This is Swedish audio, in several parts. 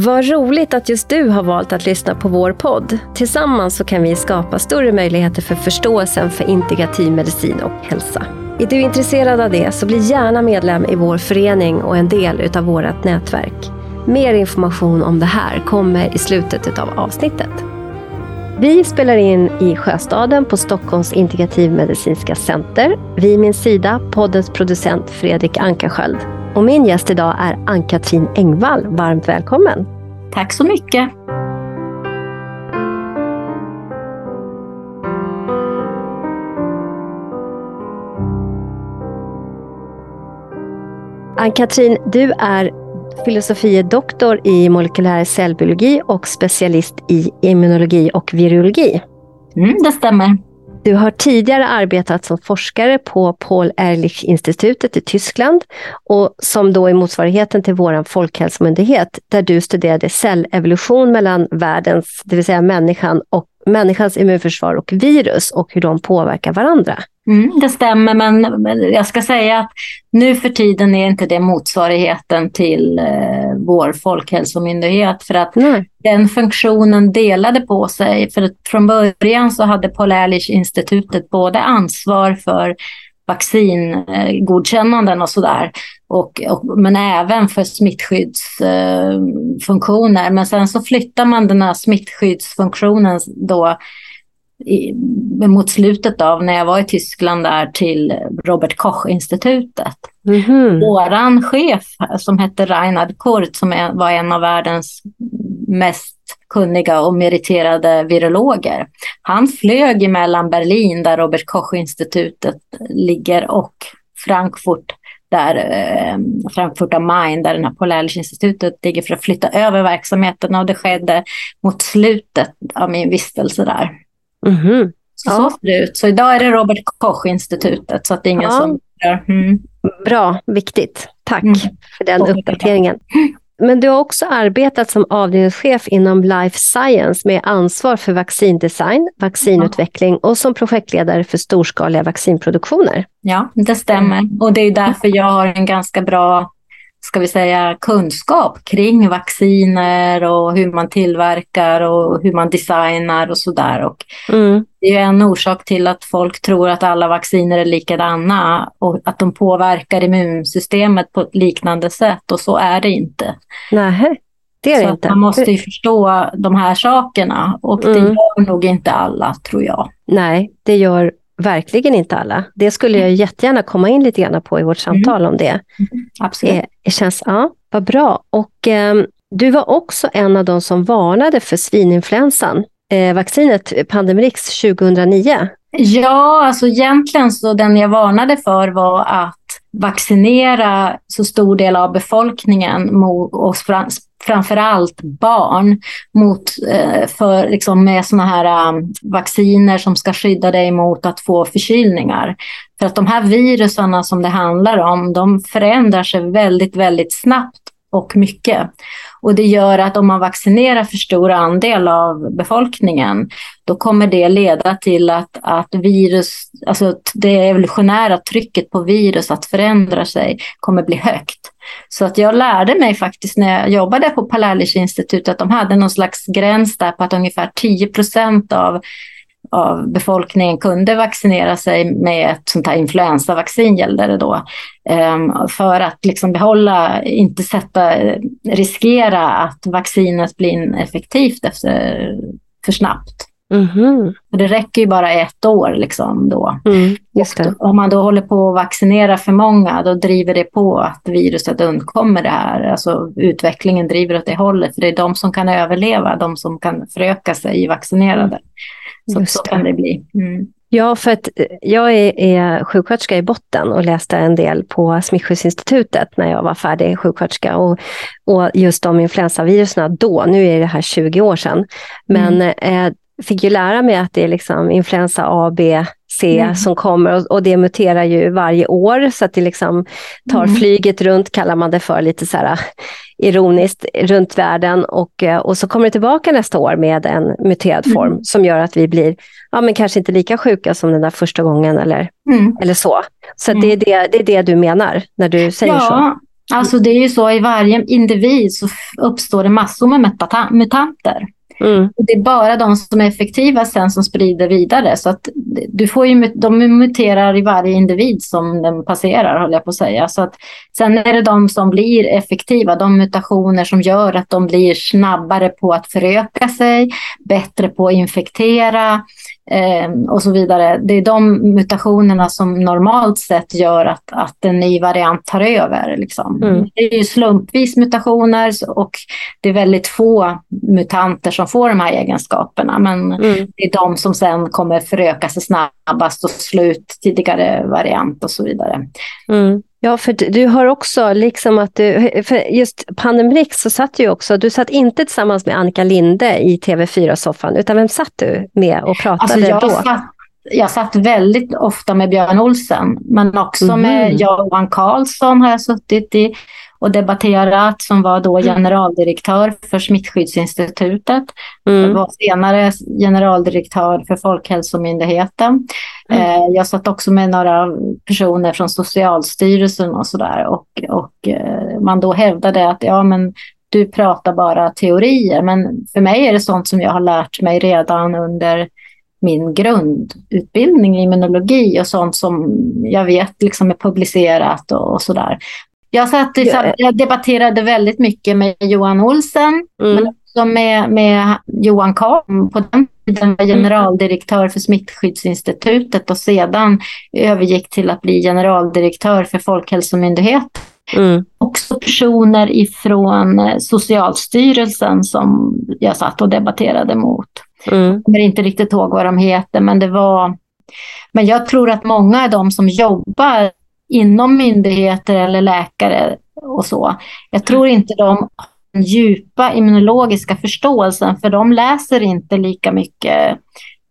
Vad roligt att just du har valt att lyssna på vår podd. Tillsammans så kan vi skapa större möjligheter för förståelsen för integrativ medicin och hälsa. Är du intresserad av det så bli gärna medlem i vår förening och en del utav vårt nätverk. Mer information om det här kommer i slutet av avsnittet. Vi spelar in i Sjöstaden på Stockholms integrativmedicinska center. Vid min sida poddens producent Fredrik Ankarsköld. Och min gäst idag är Ann-Katrin Engvall. Varmt välkommen! Tack så mycket! Ann-Katrin, du är filosofie doktor i molekylär cellbiologi och specialist i immunologi och virologi. Mm, det stämmer. Du har tidigare arbetat som forskare på Paul Ehrlich-institutet i Tyskland och som då är motsvarigheten till vår folkhälsomyndighet där du studerade cellevolution mellan världens, det vill säga människan och människans immunförsvar och virus och hur de påverkar varandra. Mm, det stämmer, men jag ska säga att nu för tiden är inte det motsvarigheten till eh, vår folkhälsomyndighet för att Nej. den funktionen delade på sig. För att från början så hade Paul Ehrlich-institutet både ansvar för vaccingodkännanden och sådär. Och, och, men även för smittskyddsfunktioner. Eh, men sen så flyttar man den här smittskyddsfunktionen då i, mot slutet av när jag var i Tyskland där till Robert Koch-institutet. Mm -hmm. Våran chef som hette Reinhard Kurt som är, var en av världens mest kunniga och meriterade virologer. Han flög mellan Berlin där Robert Koch-institutet ligger och Frankfurt där eh, Frankfurt am Main, där den här Polaris-institutet ligger för att flytta över verksamheten och det skedde mot slutet av min vistelse där. Mm -hmm. Så, ja. så ser det ut. Så idag är det Robert Koch-institutet så att det är ingen ja. som. Mm. Bra, viktigt. Tack mm. för den uppdateringen. Men du har också arbetat som avdelningschef inom Life Science med ansvar för vaccindesign, vaccinutveckling och som projektledare för storskaliga vaccinproduktioner. Ja, det stämmer. Och det är därför jag har en ganska bra ska vi säga, kunskap kring vacciner och hur man tillverkar och hur man designar och sådär. Mm. Det är en orsak till att folk tror att alla vacciner är likadana och att de påverkar immunsystemet på ett liknande sätt och så är det inte. Nej. Det är så inte. Man måste ju förstå de här sakerna och det mm. gör nog inte alla tror jag. Nej, det gör verkligen inte alla. Det skulle jag mm. jättegärna komma in lite grann på i vårt samtal mm. om det. Mm. Absolut. Det, det känns, ja, vad bra. Och eh, du var också en av de som varnade för svininfluensan, eh, vaccinet Pandemrix 2009. Ja, alltså egentligen så den jag varnade för var att vaccinera så stor del av befolkningen och framförallt barn mot, eh, för, liksom med såna här um, vacciner som ska skydda dig mot att få förkylningar. För att de här viruserna som det handlar om, de förändrar sig väldigt, väldigt snabbt och mycket. Och det gör att om man vaccinerar för stor andel av befolkningen, då kommer det leda till att, att virus, alltså det evolutionära trycket på virus att förändra sig kommer bli högt. Så att jag lärde mig faktiskt när jag jobbade på Palälis-institutet att de hade någon slags gräns där på att ungefär 10 procent av av befolkningen kunde vaccinera sig med ett sånt här influensavaccin gällde det då. Um, för att liksom behålla, inte sätta, riskera att vaccinet blir ineffektivt efter för snabbt. Mm det räcker ju bara ett år liksom då. Mm, om man då håller på att vaccinera för många, då driver det på att viruset undkommer det här. Alltså utvecklingen driver åt det hållet, för det är de som kan överleva, de som kan föröka sig vaccinerade. Så, så kan det bli. Mm. Ja, för att eh, jag är, är sjuksköterska i botten och läste en del på Smittskyddsinstitutet när jag var färdig sjuksköterska. Och, och just de influensavirusen då, nu är det här 20 år sedan, men mm. eh, fick ju lära mig att det är liksom influensa A, B, C mm. som kommer och, och, det muterar ju varje år så att det liksom tar mm. flyget runt, kallar man det för, lite så här ironiskt, runt världen och, eh, och så kommer det tillbaka nästa år med en muterad mm. form som gör att vi blir, ja men kanske inte lika sjuka som den där första gången eller, mm. eller så. Så det, är mm. det, det är det du menar när du säger ja. så? Alltså det är ju så i varje individ så uppstår det massor med mutanter. Mm. Det är bara de som är effektiva sen som sprider vidare. Så att du får ju, de muterar i varje individ som den passerar, håller jag på att säga. Så att, sen är det de som blir effektiva, de mutationer som gör att de blir snabbare på att föröka sig, bättre på att infektera, eh, och så vidare. Det är de mutationerna som normalt sett gör att, att en ny variant tar över. Liksom. Mm. Det är ju slumpvis mutationer och det är väldigt få mutanter som får de här egenskaperna. Men mm. det är de som sen kommer föröka sig snabbast och slå ut tidigare variant och så vidare. Mm. Ja, för du har också, liksom att du, just Pandemrix så satt du också, du satt inte tillsammans med Annika Linde i TV4-soffan, utan vem satt du med och pratade alltså jag då? Satt, jag satt väldigt ofta med Björn Olsen, men också mm. med Johan Karlsson har jag suttit i och debatterat, som var då mm. generaldirektör för Smittskyddsinstitutet. Mm. Var senare generaldirektör för Folkhälsomyndigheten. Mm. Eh, jag satt också med några personer från Socialstyrelsen och sådär. Och, och eh, man då hävdade att ja, men du pratar bara teorier. Men för mig är det sånt som jag har lärt mig redan under min grundutbildning i immunologi och sånt som jag vet liksom är publicerat och, och sådär. Jag, satt, jag debatterade väldigt mycket med Johan Olsen, mm. men också med, med Johan Kahn. På den tiden var generaldirektör för Smittskyddsinstitutet och sedan övergick till att bli generaldirektör för Folkhälsomyndigheten. Mm. Också personer ifrån eh, Socialstyrelsen som jag satt och debatterade mot. Mm. Jag kommer inte riktigt ihåg vad de heter, men det var... Men jag tror att många av de som jobbar inom myndigheter eller läkare och så. Jag tror inte de har den djupa immunologiska förståelsen för de läser inte lika mycket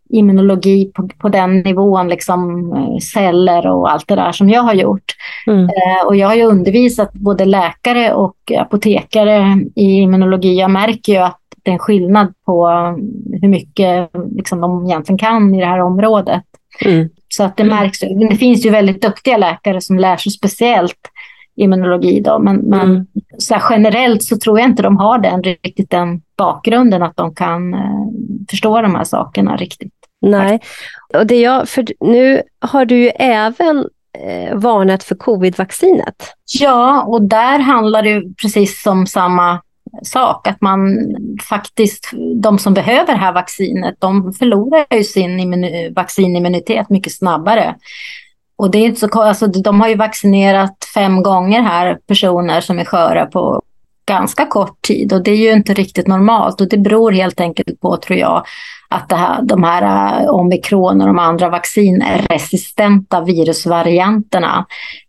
immunologi på, på den nivån, liksom eh, celler och allt det där som jag har gjort. Mm. Eh, och jag har ju undervisat både läkare och apotekare i immunologi. Jag märker ju att det är en skillnad på hur mycket liksom, de egentligen kan i det här området. Mm. Så att det mm. märks. Det finns ju väldigt duktiga läkare som lär sig speciellt immunologi. Då, men, men mm. så generellt så tror jag inte de har den, riktigt den bakgrunden att de kan eh, förstå de här sakerna riktigt. Nej, och det jag, för nu har du ju även eh, varnat för covid-vaccinet. Ja, och där handlar det precis om samma sak. Att man faktiskt, de som behöver det här vaccinet, de förlorar ju sin immun, vaccinimmunitet mycket snabbare. Och det är inte så, alltså, de har ju vaccinerat fem gånger här personer som är sköra på ganska kort tid och det är ju inte riktigt normalt och det beror helt enkelt på, tror jag, att det här, de här uh, omikron och de andra vaccinresistenta virusvarianterna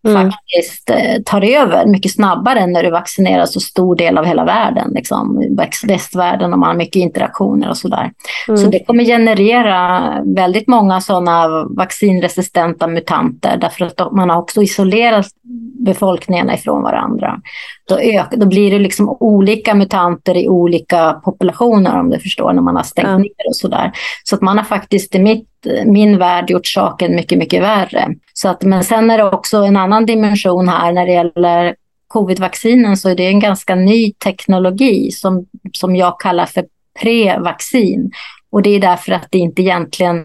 mm. faktiskt uh, tar över mycket snabbare än när du vaccinerar så stor del av hela världen, liksom, västvärlden och man har mycket interaktioner och sådär. Mm. Så det kommer generera väldigt många sådana vaccinresistenta mutanter därför att man har också isolerat befolkningarna ifrån varandra. Då, ök, då blir det liksom olika mutanter i olika populationer om du förstår, när man har stängt mm. ner och sådär. Så att man har faktiskt i mitt, min värld gjort saken mycket, mycket värre. Så att, men sen är det också en annan dimension här när det gäller covid-vaccinen så är det en ganska ny teknologi som, som jag kallar för pre-vaccin. Och det är därför att det inte egentligen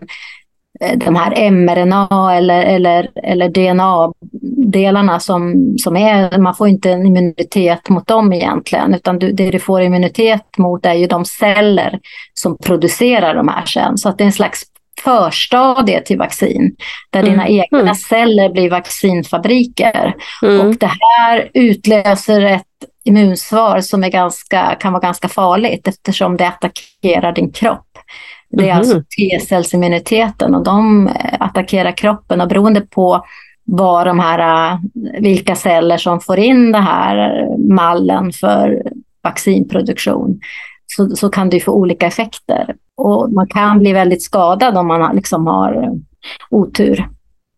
de här mRNA eller, eller, eller DNA-delarna som, som är, man får inte en immunitet mot dem egentligen, utan du, det du får immunitet mot är ju de celler som producerar de här sen. Så att det är en slags förstadie till vaccin, där mm. dina egna mm. celler blir vaccinfabriker. Mm. Och det här utlöser ett immunsvar som är ganska, kan vara ganska farligt eftersom det attackerar din kropp. Det är mm. alltså T-cellsimmuniteten och de eh, attackerar kroppen och beroende på vad de här, eh, vilka celler som får in den här mallen för vaccinproduktion så, så kan det få olika effekter. Och man kan bli väldigt skadad om man liksom har otur.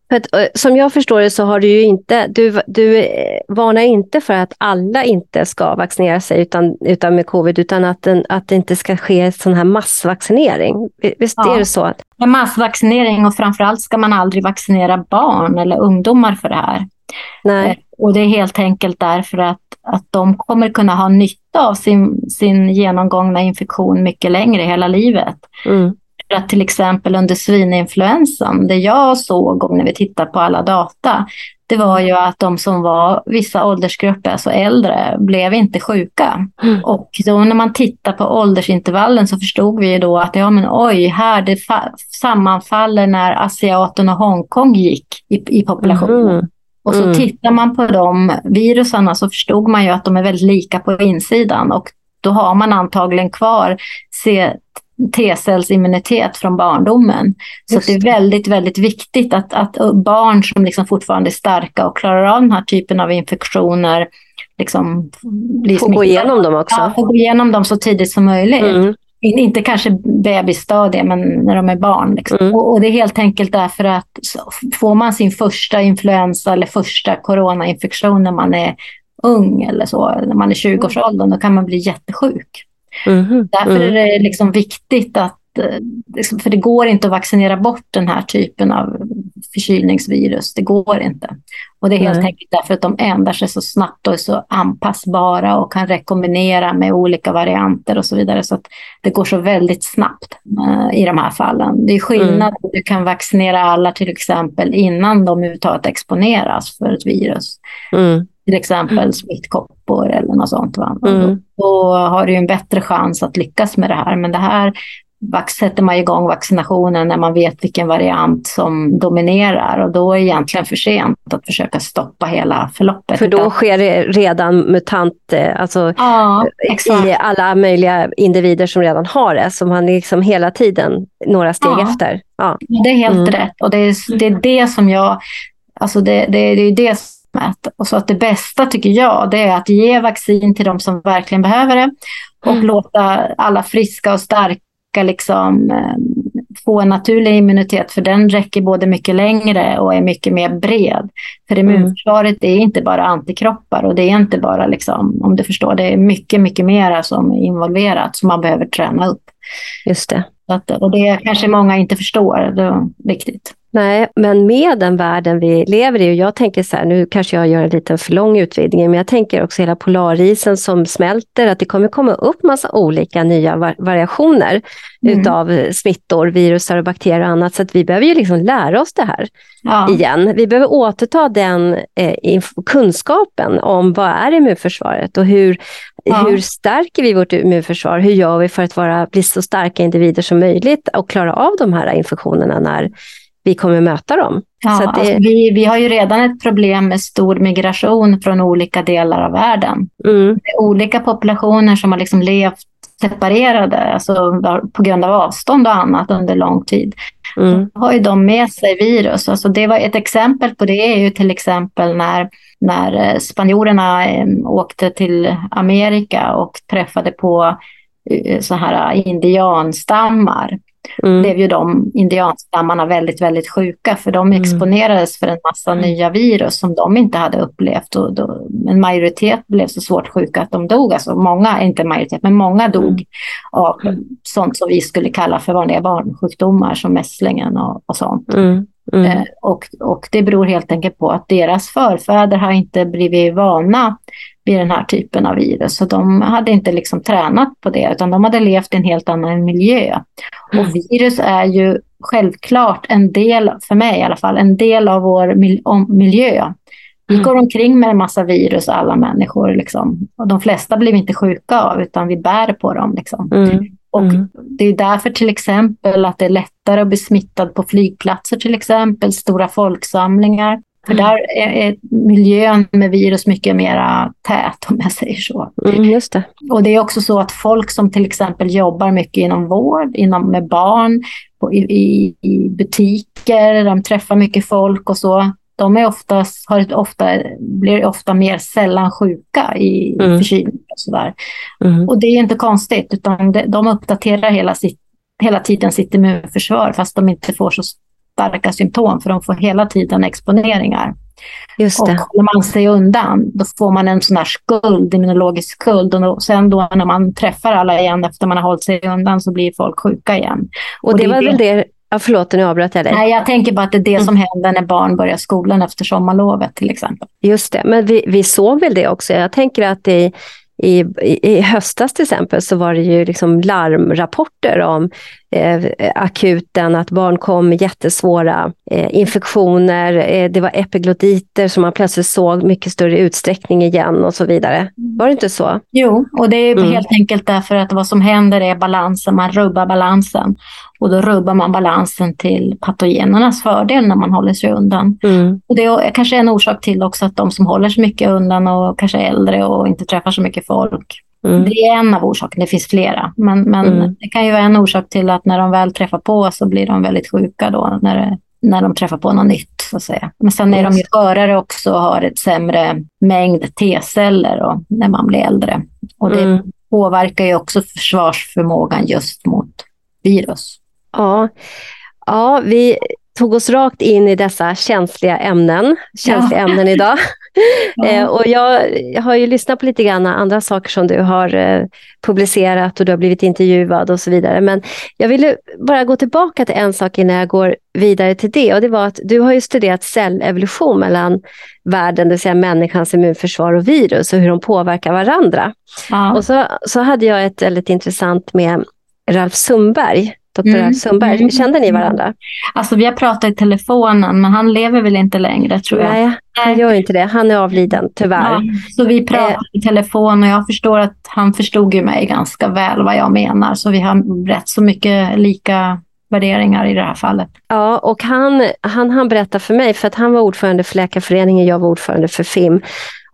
För att, eh, som jag förstår det så har du ju inte, du, du eh, varnar inte för att alla inte ska vaccinera sig utan, utan med covid, utan att, den, att det inte ska ske sån här massvaccinering. Visst ja. är det så? massvaccinering och framförallt ska man aldrig vaccinera barn eller ungdomar för det här. Nej. Eh, och det är helt enkelt därför att, att de kommer kunna ha nytta av sin, sin genomgångna infektion mycket längre hela livet. Mm. Att till exempel under svininfluensan, det jag såg när vi tittar på alla data, det var ju att de som var vissa åldersgrupper, alltså äldre, blev inte sjuka. Mm. Och då när man tittar på åldersintervallen så förstod vi ju då att ja men oj, här det sammanfaller när asiaten och Hongkong gick i, i populationen. Mm. Och så mm. tittar man på de virusarna så förstod man ju att de är väldigt lika på insidan och då har man antagligen kvar T-cellsimmunitet från barndomen. Så det är väldigt, väldigt viktigt att, att barn som liksom fortfarande är starka och klarar av den här typen av infektioner liksom blir Får gå igenom dem också. Ja, får gå igenom dem så tidigt som möjligt. Mm. Inte kanske bebisstadie, men när de är barn. Liksom. Mm. Och, och, det är helt enkelt därför att får man sin första influensa eller första coronainfektion när man är ung eller så, när man är 20-årsåldern, då kan man bli jättesjuk. Mm. Därför är det liksom viktigt att Eh, liksom, för det går inte att vaccinera bort den här typen av förkylningsvirus. Det går inte. Och det är helt Nej. enkelt därför att de ändrar sig så snabbt och är så anpassbara och kan rekombinera med olika varianter och så vidare. Så att det går så väldigt snabbt uh, i de här fallen. Det är skillnad mm. du kan vaccinera alla till exempel innan de överhuvudtaget exponeras för ett virus. Mm. Till exempel smittkoppor eller något sånt. Va? Mm. Då, då har du en bättre chans att lyckas med det här. Men det här sätter man igång vaccinationen när man vet vilken variant som dominerar och då är det egentligen för sent att försöka stoppa hela förloppet. För då sker det redan mutant, eh, alltså ja, i alla möjliga individer som redan har det, så man är liksom hela tiden några steg ja. efter. Ja. Det är helt mm. rätt och det är, det är det som jag, alltså det, det, det är det och så att det bästa tycker jag, det är att ge vaccin till de som verkligen behöver det och mm. låta alla friska och starka liksom eh, få en naturlig immunitet för den räcker både mycket längre och är mycket mer bred. För mm. immunförsvaret är inte bara antikroppar och det är inte bara, liksom, om du förstår, det är mycket, mycket mera som är involverat som man behöver träna upp. Just det. Att, och det kanske många inte förstår det riktigt. Nej, men med den världen vi lever i, och jag tänker så här, nu kanske jag gör en liten för lång utvidgning, men jag tänker också hela polarisen som smälter, att det kommer komma upp massa olika nya variationer mm. utav smittor, virusar och bakterier och annat, så att vi behöver ju liksom lära oss det här ja. igen. Vi behöver återta den eh, kunskapen om vad är immunförsvaret och hur, ja. hur stärker vi vårt immunförsvar? Hur gör vi för att vara, bli så starka individer som möjligt och klara av de här infektionerna när vi kommer möta dem. Ja, det... alltså vi, vi har ju redan ett problem med stor migration från olika delar av världen. Mm. Olika populationer som har liksom levt separerade, alltså på grund av avstånd och annat under lång tid. Mm. Då har ju de med sig virus. Alltså det var ett exempel på det är ju till exempel när, när eh, spanjorerna eh, åkte till Amerika och träffade på eh, så här indianstammar mm. blev ju de indianstammarna väldigt, väldigt sjuka för de mm. exponerades för en massa mm. nya virus som de inte hade upplevt. Och då, en majoritet blev så svårt sjuka att de dog. Alltså många, inte majoritet, men många dog mm. av sånt som vi skulle kalla för vanliga barnsjukdomar som mässlingen och, och sånt. Mm. Mm. Eh, och, och det beror helt enkelt på att deras förfäder har inte blivit vana vid den här typen av virus. Så de hade inte liksom tränat på det utan de hade levt i en helt annan miljö. Och virus är ju självklart en del, för mig i alla fall, en del av vår miljö. Vi mm. går omkring med en massa virus alla människor. Liksom. Och de flesta blir vi inte sjuka av utan vi bär på dem. Liksom. Mm. Och mm. Det är därför till exempel att det är lättare att bli smittad på flygplatser till exempel, stora folksamlingar. För mm. där är, är, miljön med virus mycket mer tät om jag säger så. Mm, just det. Och det är också så att folk som till exempel jobbar mycket inom vård, inom, med barn, på, i, i, butiker, de träffar mycket folk och så. De är oftast, har ofta, blir ofta mer sällan sjuka i mm. förkylning och sådär. Mm. Och det är inte konstigt, utan de, uppdaterar hela, sitt, hela tiden sitt immunförsvar fast de inte får så starka symptom för de får hela tiden exponeringar. Just det. Och håller man sig undan då får man en sån här skuld, immunologisk skuld och sen då när man träffar alla igen efter man har hållit sig undan så blir folk sjuka igen. Och, och det, det var väl det Ja, förlåt, nu avbröt jag dig. Nej, jag tänker bara att det är det som händer när barn börjar skolan efter sommarlovet till exempel. Just det, men vi, vi såg väl det också. Jag tänker att i, i, i höstas till exempel så var det ju liksom larmrapporter om eh, akuten, att barn kom med jättesvåra eh, infektioner. Eh, det var epiglotiter som man plötsligt såg mycket större utsträckning igen och så vidare. Var det inte så? Jo, och det är mm. helt enkelt därför att vad som händer är balansen, man rubbar balansen. Och då rubbar man balansen till patogenernas fördel när man håller sig undan. Mm. Och det är kanske en orsak till också att de som håller sig mycket undan och kanske är äldre och inte träffar så mycket folk. Mm. Det är en av orsakerna, det finns flera. Men, men mm. det kan ju vara en orsak till att när de väl träffar på så blir de väldigt sjuka då när, det, när de träffar på något nytt. Så att säga. Men sen är de ju skörare också och har ett sämre mängd T-celler när man blir äldre. Och det mm. påverkar ju också försvarsförmågan just mot virus. Ja. ja, vi tog oss rakt in i dessa känsliga ämnen, känsliga ja. ämnen idag. Ja. Eh, och jag, har ju lyssnat på lite grann andra saker som du har eh, publicerat och du har blivit intervjuad och så vidare. Men jag ville bara gå tillbaka till en sak innan jag går vidare till det. Och det var att du har ju studerat cellevolution mellan världen, det vill säga människans immunförsvar och virus och hur de påverkar varandra. Ja. Och så, så hade jag ett väldigt intressant med Ralf Sundberg doktor mm. Sundberg. Mm. Kände ni varandra? Alltså vi har pratat i telefonen, men han lever väl inte längre tror jag. Nej, han gör inte det. Han är avliden, tyvärr. Ja, så vi pratar eh. i telefon och jag förstår att han förstod ju mig ganska väl vad jag menar. Så vi har rätt så mycket lika värderingar i det här fallet. Ja, och han, han, han berättade för mig, för att han var ordförande för Läkarföreningen, jag var ordförande för FIM.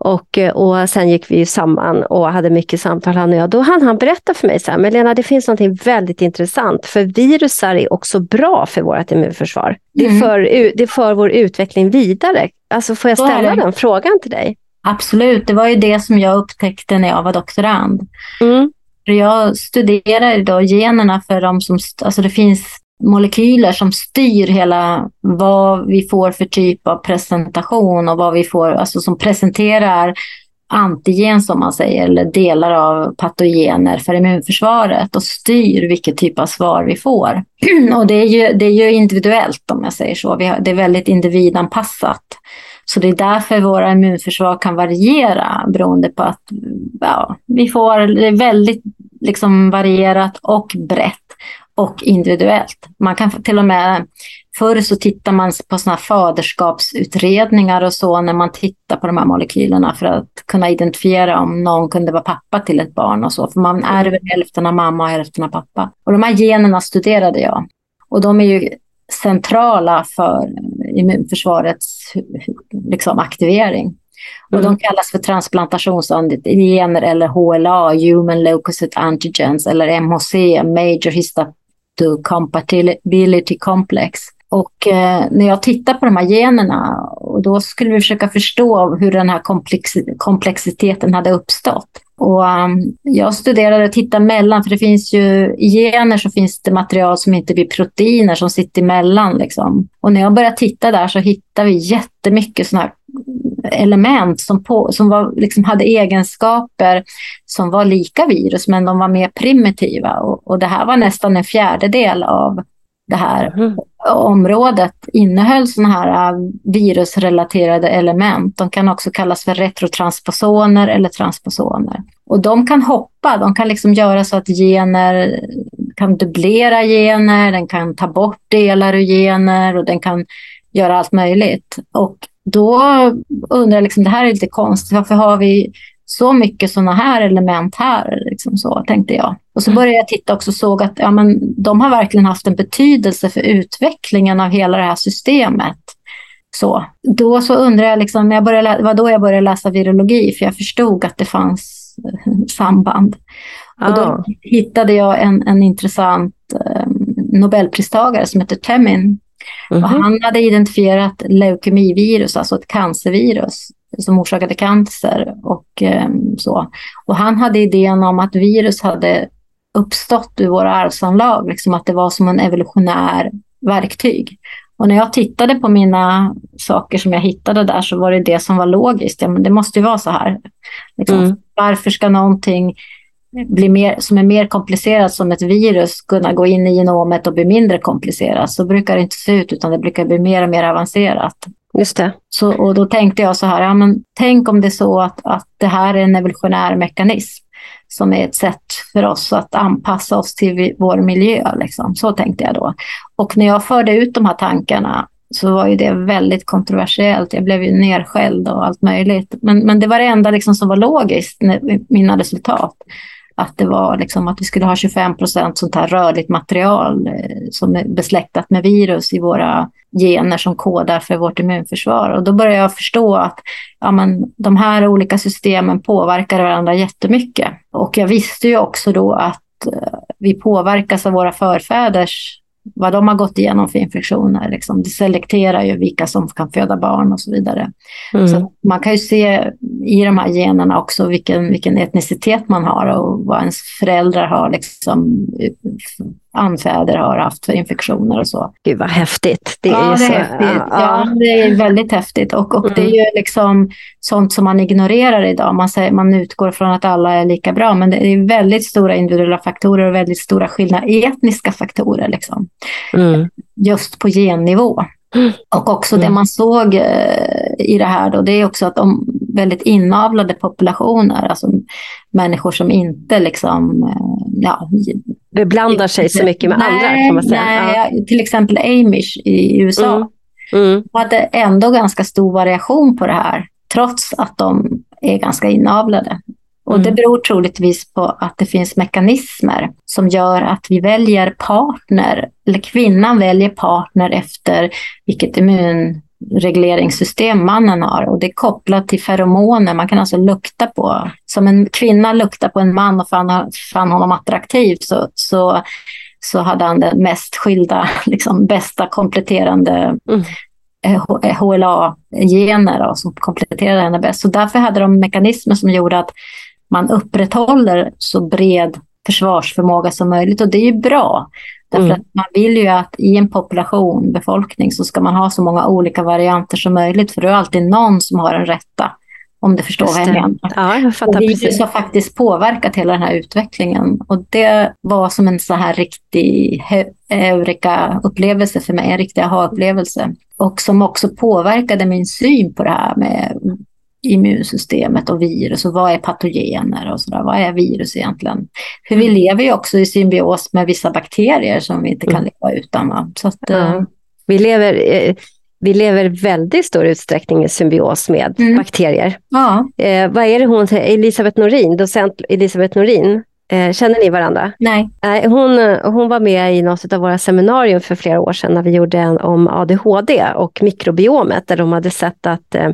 Och, eh, och sen gick vi samman och hade mycket samtal han och jag. Då hann han berätta för mig så här, men Lena det finns något väldigt intressant, för virusar är också bra för vårt immunförsvar. Det, mm. för, det för vår utveckling vidare. Alltså får jag ställa den frågan till dig? Absolut, det var ju det som jag upptäckte när jag var doktorand. Mm. Jag studerar då generna för de som, alltså det finns molekyler som styr hela vad vi får för typ av presentation och vad vi får, alltså som presenterar antigen som man säger, eller delar av patogener för immunförsvaret och styr vilken typ av svar vi får. och det är ju, det är ju individuellt om jag säger så, vi har, det är väldigt individanpassat. Så det är därför våra immunförsvar kan variera beroende på att ja, vi får, det är väldigt liksom varierat och brett och individuellt. Man kan till och med, förr så tittar man på såna faderskapsutredningar och så när man tittar på de här molekylerna för att kunna identifiera om någon kunde vara pappa till ett barn och så. För man ärver mm. hälften av mamma och hälften av pappa. Och de här generna studerade jag. Och de är ju centrala för immunförsvarets liksom, aktivering. Och mm. De kallas för transplantationsgener eller HLA, Human Leukocyte Antigens, eller MHC, Major to Compatibility Complex. Och eh, när jag tittar på de här generna, och då skulle vi försöka förstå hur den här komplex komplexiteten hade uppstått. Och um, jag studerade och tittade mellan, för det finns ju i gener så finns det material som inte blir proteiner som sitter emellan. Liksom. Och när jag började titta där så hittade vi jättemycket sådana här element som, på, som var, liksom hade egenskaper som var lika virus, men de var mer primitiva. Och, och det här var nästan en fjärdedel av det här mm. området innehöll sådana här äh, virusrelaterade element. De kan också kallas för retrotransposoner eller transposoner. Och de kan hoppa, de kan liksom göra så att gener kan dubblera gener, den kan ta bort delar ur gener och den kan göra allt möjligt. Och då undrar jag, liksom, det här är lite konstigt, varför har vi så mycket sådana här element här, liksom så tänkte jag. Och så mm. började jag titta också och såg att ja, men de har verkligen haft en betydelse för utvecklingen av hela det här systemet. Så. Då så undrar jag, liksom, jag började, det var då jag började läsa virologi, för jag förstod att det fanns samband. Ah. Och då hittade jag en, en intressant eh, Nobelpristagare som heter Temin Mm -hmm. han hade identifierat leukemivirus, alltså ett cancervirus som orsakade cancer. Och, eh, så. och han hade idén om att virus hade uppstått ur våra arvsanlag, liksom att det var som en evolutionär verktyg. Och när jag tittade på mina saker som jag hittade där så var det det som var logiskt. Ja, men det måste ju vara så här. Liksom, mm. Varför ska någonting blir mer, som är mer komplicerat som ett virus kunna gå in i genomet och bli mindre komplicerat. Så brukar det inte se ut utan det brukar bli mer och mer avancerat. Just det. Så, och då tänkte jag så här, ja, men tänk om det är så att, att det här är en evolutionär mekanism som är ett sätt för oss att anpassa oss till vår miljö. Liksom. Så tänkte jag då. Och när jag förde ut de här tankarna så var ju det väldigt kontroversiellt. Jag blev ju nerskälld och allt möjligt. Men, men det var det enda liksom som var logiskt, mina resultat att det var liksom att vi skulle ha 25 procent sånt här rörligt material eh, som är besläktat med virus i våra gener som kodar för vårt immunförsvar. Och då började jag förstå att ja, men, de här olika systemen påverkar varandra jättemycket. Och jag visste ju också då att eh, vi påverkas av våra förfäders vad de har gått igenom för infektioner. Liksom. Det selekterar ju vilka som kan föda barn och så vidare. Mm. Så man kan ju se i de här generna också vilken, vilken etnicitet man har och vad ens föräldrar har, liksom, anfäder har haft för infektioner och så. Gud vad häftigt. Det är, ja, det är häftigt. Ja, ja. det är väldigt häftigt. Och, och mm. det är ju liksom sånt som man ignorerar idag. Man, säger, man utgår från att alla är lika bra, men det är väldigt stora individuella faktorer och väldigt stora skillnader, etniska faktorer. Liksom. Mm. Just på gennivå. Mm. Och också det mm. man såg eh, i det här då, det är också att de väldigt inavlade populationer, alltså människor som inte liksom, eh, ja, beblandar sig så mycket med nej, andra kan man säga. Nej, ja. till exempel Amish i USA. Mm. Mm. hade ändå ganska stor variation på det här, trots att de är ganska inavlade. Och det mm. beror troligtvis på att det finns mekanismer som gör att vi väljer partner, eller kvinnan väljer partner efter vilket immunregleringssystem mannen har. Och det är kopplat till feromoner, man kan alltså lukta på, som en kvinna luktar på en man och fann, fann honom attraktiv så, så, så hade han den mest skilda, liksom bästa kompletterande mm. HLA-gener som kompletterade henne bäst. Så därför hade de mekanismer som gjorde att man upprätthåller så bred försvarsförmåga som möjligt. Och det är ju bra. Därför mm. att man vill ju att i en population, befolkning, så ska man ha så många olika varianter som möjligt. För det är alltid någon som har den rätta. Om du förstår vad jag menar. Ja, jag fattar och virus har faktiskt påverkat hela den här utvecklingen. Och det var som en så här riktig eureka-upplevelse för mig, en riktig aha-upplevelse. Och som också påverkade min syn på det här med immunsystemet och virus och vad är patogener och sådär. Vad är virus egentligen? För vi mm. lever ju också i symbios med vissa bakterier som vi inte kan mm. leva utan. Va? Så att, ja. Eh, vi lever eh, vi lever väldigt stor utsträckning i symbios med mm. bakterier. Ja. Eh, vad är det hon? Elisabeth Norin, docent Elisabeth Norin, känner ni varandra? Nej. hon, hon var med i något av våra seminarium för flera år sedan när vi gjorde en om ADHD och mikrobiomet där de hade sett att eh,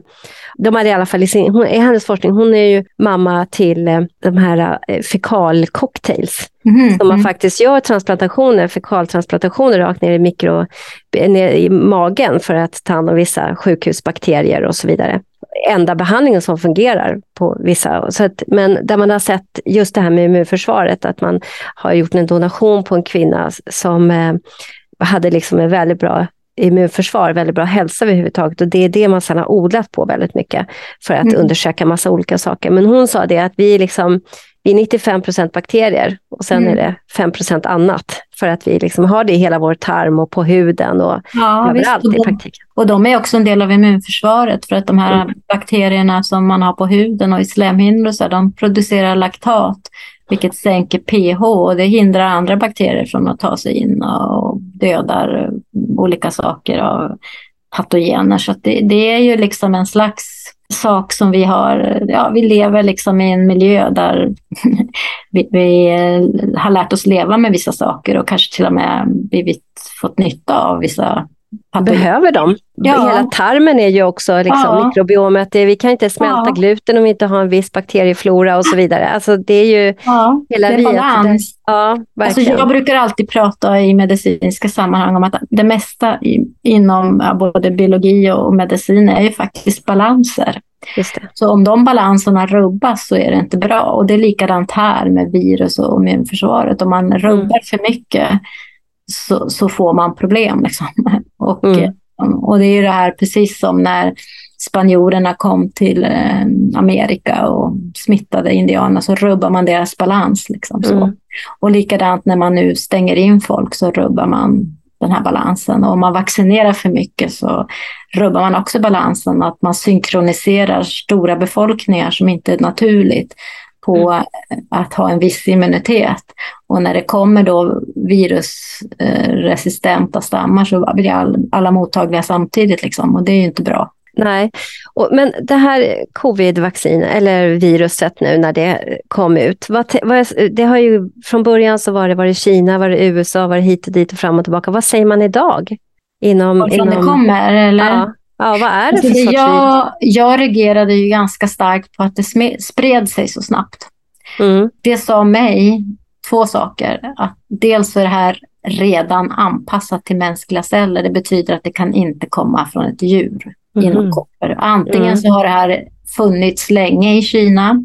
de hade i alla fall i, sin, hon, i hennes forskning, hon är ju mamma till eh, de här fekalcocktails. Mm, så man mm. faktiskt gör transplantationer, fekaltransplantationer rakt ner i, mikro, ner i magen för att ta hand om vissa sjukhusbakterier och så vidare enda behandlingen som fungerar på vissa. Så att, men där man har sett just det här med immunförsvaret, att man har gjort en donation på en kvinna som eh, hade liksom en väldigt bra immunförsvar, väldigt bra hälsa överhuvudtaget. Och det är det man sedan har odlat på väldigt mycket för att mm. undersöka massa olika saker. Men hon sa det att vi, liksom, vi är 95 procent bakterier och sen mm. är det 5 procent annat. För att vi liksom har det i hela vår tarm och på huden och ja, överallt visst. i praktiken. Och de är också en del av immunförsvaret för att de här mm. bakterierna som man har på huden och i slemhinnor så de producerar laktat vilket sänker pH och det hindrar andra bakterier från att ta sig in och dödar olika saker av patogener. Så det, det, är ju liksom en slags sak som vi har, ja vi lever liksom i en miljö där vi, vi, eh, har lärt oss leva med vissa saker och kanske till och med blivit, fått nytta av vissa Behöver de? Ja. Hela tarmen är ju också liksom, ja. mikrobiomet. Vi kan inte smälta ja. gluten om vi inte har en viss bakterieflora och så vidare. Alltså, det är ju ja, hela det är balans. Ja, alltså, jag brukar alltid prata i medicinska sammanhang om att det mesta i, inom både biologi och medicin är ju faktiskt balanser. Så om de balanserna rubbas så är det inte bra. Och det är likadant här med virus och immunförsvaret. Om man rubbar mm. för mycket så, så får man problem. Liksom. Och mm. Och det är ju det här precis som när spanjorerna kom till eh, Amerika och smittade indianerna så rubbar man deras balans. Liksom, så. Mm. Och likadant när man nu stänger in folk så rubbar man den här balansen. Och om man vaccinerar för mycket så rubbar man också balansen. Att man synkroniserar stora befolkningar som inte är naturligt på mm. att ha en viss immunitet. Och när det kommer då virusresistenta stammar så blir alla mottagliga samtidigt. Liksom, och det är ju inte bra. Nej, men det här covid-vaccin eller viruset nu när det kom ut. Vad, vad, det har ju, från början så var det, var det Kina, var det USA, var det hit och dit och fram och tillbaka. Vad säger man idag? Inom, Varifrån inom, det kommer eller? Ja, ja, vad är det för alltså, sorts jag? Jag reagerade ju ganska starkt på att det spred sig så snabbt. Mm. Det sa mig två saker. Att dels är det här redan anpassat till mänskliga celler. Det betyder att det kan inte komma från ett djur mm. inom koppar. Antingen mm. så har det här funnits länge i Kina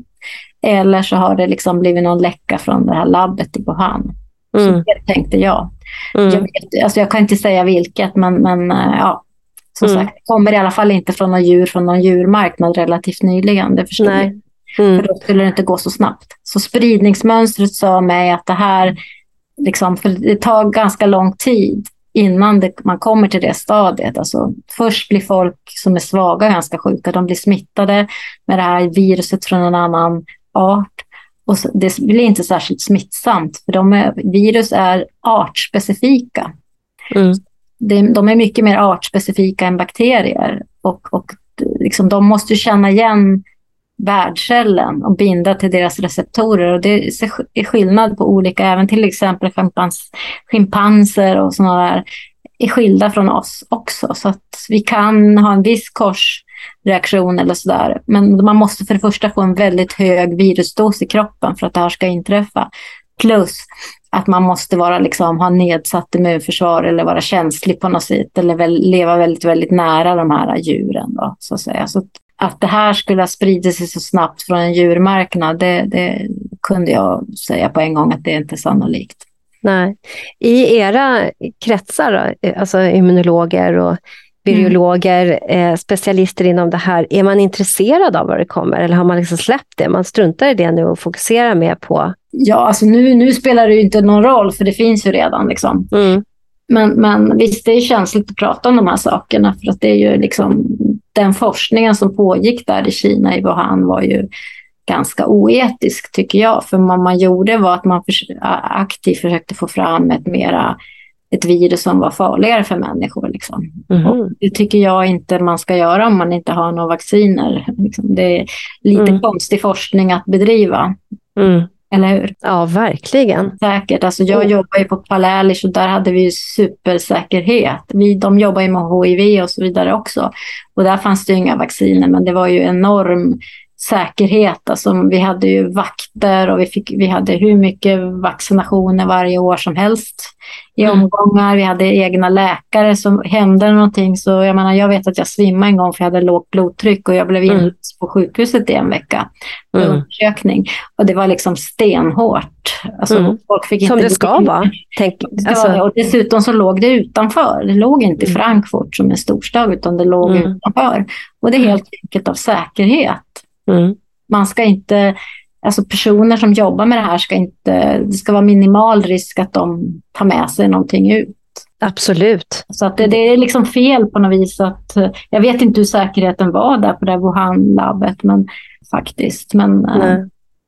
eller så har det liksom blivit någon läcka från det här labbet i Wuhan. Mm. Så det tänkte jag. Mm. Jag, vet, alltså jag kan inte säga vilket, men, men eh, ja, som mm. sagt, det kommer i alla fall inte från någon djur från någon djurmarknad relativt nyligen. Det förstår Nej. Mm. För då skulle det inte gå så snabbt. Så spridningsmönstret sa mig att det här, liksom, för det tar ganska lång tid innan det, man kommer till det stadiet. Alltså, först blir folk som är svaga ganska sjuka. De blir smittade med det här viruset från en annan art. Och så, det blir inte särskilt smittsamt, för de är, virus är artspecifika. Mm. De, de är mycket mer artspecifika än bakterier. Och, och liksom, de måste känna igen värdcellen och binda till deras receptorer. Och det är skillnad på olika, även till exempel schimpans, schimpanser och sådana där är skilda från oss också. Så att vi kan ha en viss korsreaktion eller sådär. Men man måste för det första få en väldigt hög virusdos i kroppen för att det här ska inträffa. Plus att man måste vara, liksom, ha nedsatt immunförsvar eller vara känslig på något sätt eller väl, leva väldigt, väldigt nära de här djuren. Då, så att säga. Så att det här skulle ha spridit sig så snabbt från en djurmarknad, det, det kunde jag säga på en gång att det är inte sannolikt. Nej. I era kretsar, alltså immunologer och biologer, mm. eh, specialister inom det här, är man intresserad av vad det kommer eller har man liksom släppt det? Man struntar i det nu och fokuserar mer på... Ja, alltså nu, nu spelar det ju inte någon roll för det finns ju redan. Liksom. Mm. Men, men visst, det är känsligt att prata om de här sakerna för att det är ju liksom den forskningen som pågick där i Kina, i Wuhan, var ju ganska oetisk tycker jag. För vad man gjorde var att man för, aktivt försökte få fram ett mera ett virus som var farligare för människor. Liksom. Mm. det tycker jag inte man ska göra om man inte har några vacciner. Liksom. Det är lite mm. konstig forskning att bedriva. Mm. Eller hur? Ja, verkligen. Säkert. Alltså jag jobbar ju på Palälish och där hade vi supersäkerhet. Vi, de jobbar ju med HIV och så vidare också. Och där fanns det inga vacciner, men det var ju enorm säkerhet. Alltså, vi hade ju vakter och vi, fick, vi hade hur mycket vaccinationer varje år som helst i mm. omgångar. Vi hade egna läkare som hände någonting. Så jag menar, jag vet att jag svimmade en gång för jag hade lågt blodtryck och jag blev mm. inlagd på sjukhuset i en vecka för mm. undersökning. Och det var liksom stenhårt. Alltså, mm. folk fick som inte det ska vara. Tänk, alltså. ja, och dessutom så låg det utanför. Det låg inte i mm. Frankfurt som en storstad utan det låg mm. utanför. Och det är helt enkelt av säkerhet. Mm. Man ska inte, alltså personer som jobbar med det här ska inte, det ska vara minimal risk att de tar med sig någonting ut. Absolut. Så att det, det, är liksom fel på något vis. Att, jag vet inte hur säkerheten var där på det Wuhan-labbet, men faktiskt. Men äh,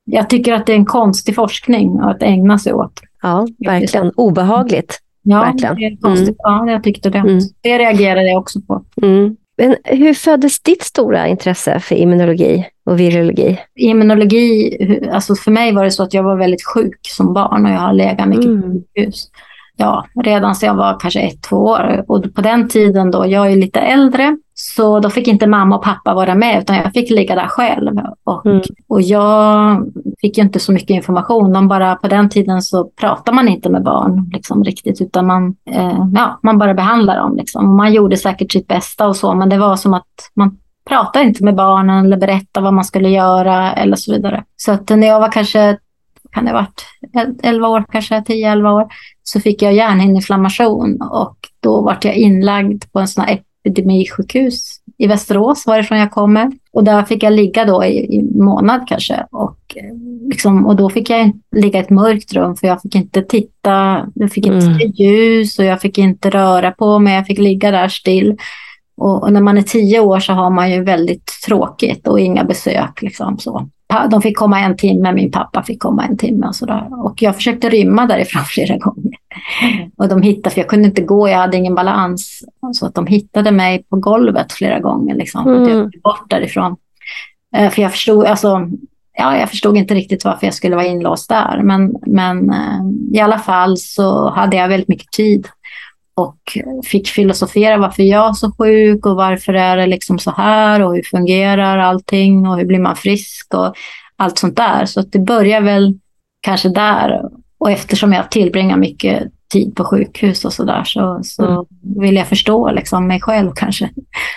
jag tycker att det är en konstig forskning att ägna sig åt. Ja, verkligen. Obehagligt. Ja, verkligen. det är konstigt. Mm. Ja, jag tyckte det. Mm. Det reagerade jag också på. Mm. Men hur föddes ditt stora intresse för immunologi och virologi? Immunologi, alltså för mig var det så att jag var väldigt sjuk som barn och jag har legat mycket mm. på sjukhus ja, redan så jag var kanske ett, två år. Och på den tiden då, jag är lite äldre, så då fick inte mamma och pappa vara med utan jag fick ligga där själv. Och, mm. och jag fick inte så mycket information. De bara, på den tiden så pratar man inte med barn liksom, riktigt utan man, eh, ja, man bara behandlar dem. Liksom. Man gjorde säkert sitt bästa och så men det var som att man pratade inte med barnen eller berättade vad man skulle göra eller så vidare. Så att när jag var kanske kan det ha varit 11 år, kanske 10-11 år, så fick jag hjärnhinneinflammation och då vart jag inlagd på en sån här epidemisjukhus i Västerås, varifrån jag kommer. Och där fick jag ligga då i, en månad kanske. Och, eh, liksom, och då fick jag ligga i ett mörkt rum för jag fick inte titta, jag fick inte mm. se ljus och jag fick inte röra på mig, jag fick ligga där still. Och, och, när man är tio år så har man ju väldigt tråkigt och inga besök. Liksom, så. De fick komma en timme, min pappa fick komma en timme och sådär. Och jag försökte rymma därifrån flera gånger. Och de hittade, för jag kunde inte gå, jag hade ingen balans. Så att de hittade mig på golvet flera gånger, liksom, mm. att jag bort därifrån. Eh, för jag förstod, alltså, ja, jag förstod inte riktigt varför jag skulle vara inlåst där. Men, men eh, i alla fall så hade jag väldigt mycket tid och fick filosofera varför jag är så sjuk och varför är det liksom så här och hur fungerar allting och hur blir man frisk och allt sånt där. Så det börjar väl kanske där. Och eftersom jag tillbringar mycket tid på sjukhus och så där så, så mm. vill jag förstå liksom mig själv kanske.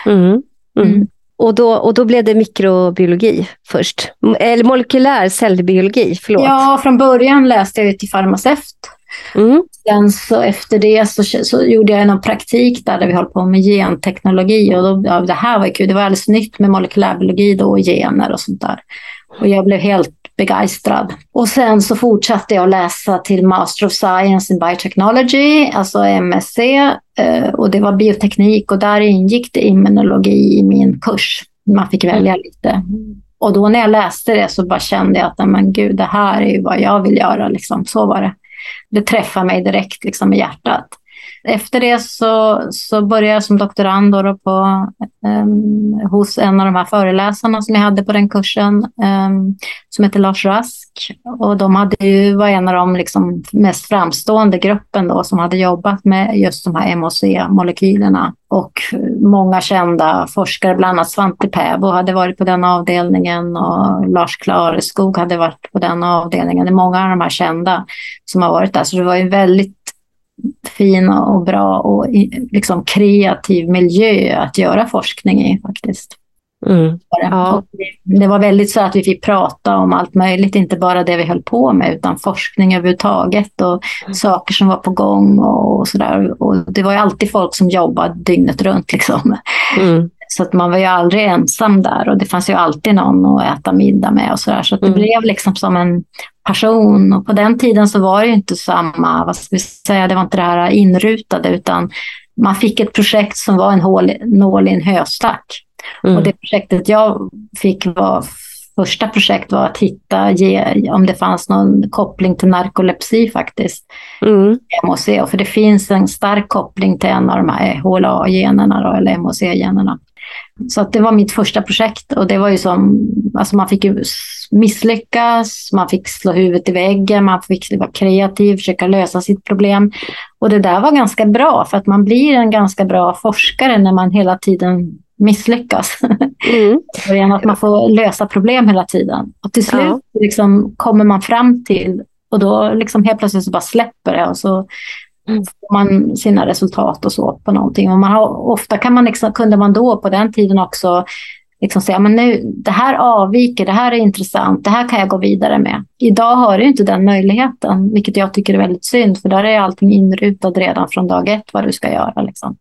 Mm. Mm. mm. Och, då, och då blev det mikrobiologi först, eller molekylär cellbiologi, förlåt. Ja, från början läste jag till farmaceut Mm. Sen så efter det så, så gjorde jag en praktik där, där vi höll på med genteknologi. Och då, ja, det här var kul. Det var alldeles nytt med molekylärbiologi då, och gener och sånt där. Och jag blev helt begeistrad. Och sen så fortsatte jag läsa till Master of Science in Biotechnology, alltså MSc. Eh, och det var bioteknik och där ingick det immunologi i min kurs. Man fick välja lite. Och då när jag läste det så bara kände jag att men gud, det här är ju vad jag vill göra. Liksom. Så var det det träffar mig direkt liksom i hjärtat. Efter det så, så började jag som doktorand då på, um, hos en av de här föreläsarna som jag hade på den kursen, um, som heter Lars Rask. Och de hade ju, var en av de liksom mest framstående gruppen då, som hade jobbat med just de här MHC-molekylerna. Och många kända forskare, bland annat Svante Pääbo hade varit på den avdelningen och Lars Klareskog hade varit på den avdelningen. Det är många av de här kända som har varit där. Så det var ju väldigt fin och bra och liksom kreativ miljö att göra forskning i faktiskt. Mm. Ja. Det var väldigt så att vi fick prata om allt möjligt, inte bara det vi höll på med utan forskning överhuvudtaget och mm. saker som var på gång och, och sådär. Och det var ju alltid folk som jobbade dygnet runt. Liksom. Mm. Så att man var ju aldrig ensam där och det fanns ju alltid någon att äta middag med och sådär. Så, så det mm. blev liksom som en person. Och på den tiden så var det inte samma, vad ska vi säga, det var inte det här inrutade utan man fick ett projekt som var en hål, nål i en höstack. Mm. Och det projektet jag fick var första projekt var att hitta ge, om det fanns någon koppling till narkolepsi faktiskt. Mm. MHC, för det finns en stark koppling till en av de här HLA-generna eller MHC-generna. Så att det var mitt första projekt och det var ju som, alltså man fick ju misslyckas, man fick slå huvudet i väggen, man fick vara kreativ, försöka lösa sitt problem. Och det där var ganska bra för att man blir en ganska bra forskare när man hela tiden misslyckas. Mm. att man får lösa problem hela tiden. Och till slut ja. liksom, kommer man fram till, och då liksom helt plötsligt så bara släpper det och så. Mm. får man sina resultat och så på någonting. Och man har, ofta kan man liksom, kunde man då på den tiden också liksom säga men nu, det här avviker, det här är intressant, det här kan jag gå vidare med. Idag har du inte den möjligheten, vilket jag tycker är väldigt synd, för där är allting inrutat redan från dag ett vad du ska göra. Liksom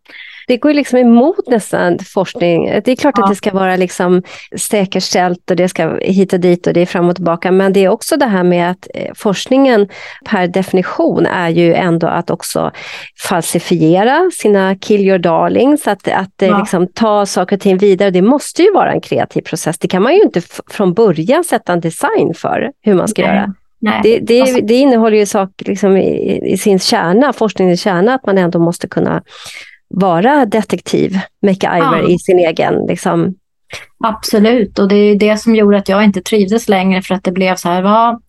det går liksom emot nästan forskning. Det är klart ja. att det ska vara liksom säkerställt och det ska hit och dit och det är fram och tillbaka. Men det är också det här med att eh, forskningen per definition är ju ändå att också falsifiera sina kill your darlings, att, att ja. liksom ta saker och ting vidare. Det måste ju vara en kreativ process. Det kan man ju inte från början sätta en design för hur man ska Nej. göra. Det, det, alltså- det, innehåller ju saker liksom i, i, sin kärna, forskningens kärna, att man ändå måste kunna vara detektiv, MacGyver ja. i sin egen... Liksom. Absolut, och det är det som gjorde att jag inte trivdes längre för att det blev så här, vad,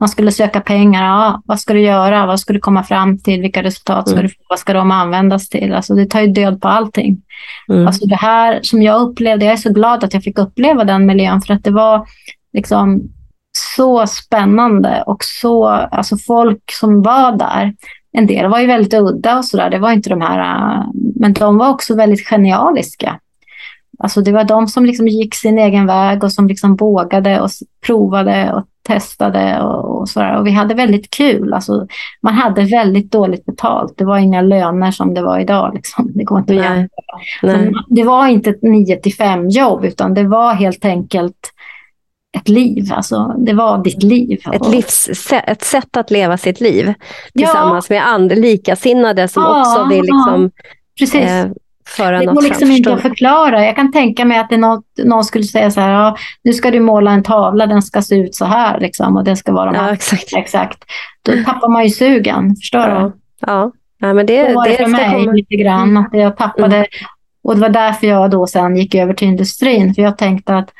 man skulle söka pengar, ja, vad ska du göra, vad ska du komma fram till, vilka resultat ska mm. du få, vad ska de användas till? Alltså det tar ju död på allting. Mm. Alltså det här som jag upplevde, jag är så glad att jag fick uppleva den miljön för att det var liksom så spännande och så, alltså folk som var där, en del var ju väldigt udda och sådär. Det var inte de här, men de var också väldigt genialiska. Alltså det var de som liksom gick sin egen väg och som liksom vågade och provade och testade och, och sådär. Och vi hade väldigt kul. Alltså, man hade väldigt dåligt betalt. Det var inga löner som det var idag. Liksom. Det går inte att jämföra. Det var inte ett 9 till 5 jobb utan det var helt enkelt ett liv. Alltså, det var ditt liv. Ett, livssätt, ett sätt att leva sitt liv tillsammans ja. med andra likasinnade som ja, också vill liksom, Precis. Eh, föra det går liksom inte att förklara. Jag kan tänka mig att det något, någon skulle säga så här, ja, nu ska du måla en tavla, den ska se ut så här liksom, och det ska vara de här. Ja, exakt. exakt. Då tappar man ju sugen, förstår ja. du? Ja. ja, men det, så var det, det för mig komma... lite grann. Att jag tappade, mm. Och det var därför jag då sen gick över till industrin, för jag tänkte att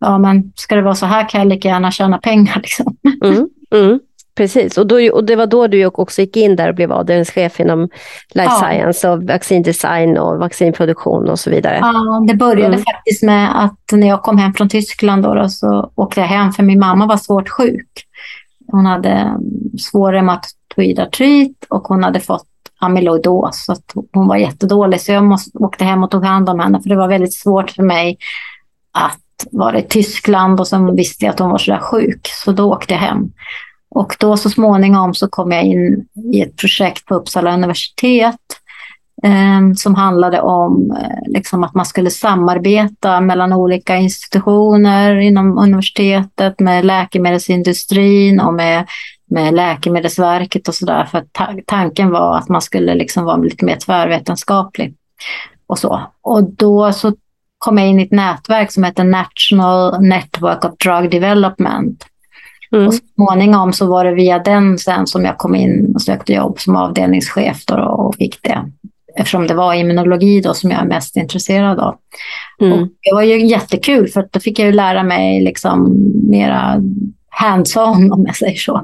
ja, men ska det vara så här kan jag lika gärna tjäna pengar. Liksom. Mm, mm, precis, och, då, och det var då du också gick in där och blev avdelningschef inom life ja. science och vaccindesign och vaccinproduktion och så vidare. Ja, det började mm. faktiskt med att när jag kom hem från Tyskland då, då, så åkte jag hem för min mamma var svårt sjuk. Hon hade svår reumatoid artrit och hon hade fått amyloidos. Så hon var jättedålig så jag måste, åkte hem och tog hand om henne för det var väldigt svårt för mig att var i Tyskland och sen visste jag att hon var så där sjuk. Så då åkte jag hem. Och då så småningom så kom jag in i ett projekt på Uppsala universitet eh, som handlade om eh, liksom att man skulle samarbeta mellan olika institutioner inom universitetet med läkemedelsindustrin och med, med Läkemedelsverket och sådär. För ta tanken var att man skulle liksom vara lite mer tvärvetenskaplig. Och, så. och då så kom jag in i ett nätverk som heter National Network of Drug Development. Mm. Och så småningom så var det via den sen som jag kom in och sökte jobb som avdelningschef och fick det. Eftersom det var immunologi då som jag är mest intresserad av. Mm. Och det var ju jättekul för då fick jag ju lära mig liksom mera hands-on om jag säger så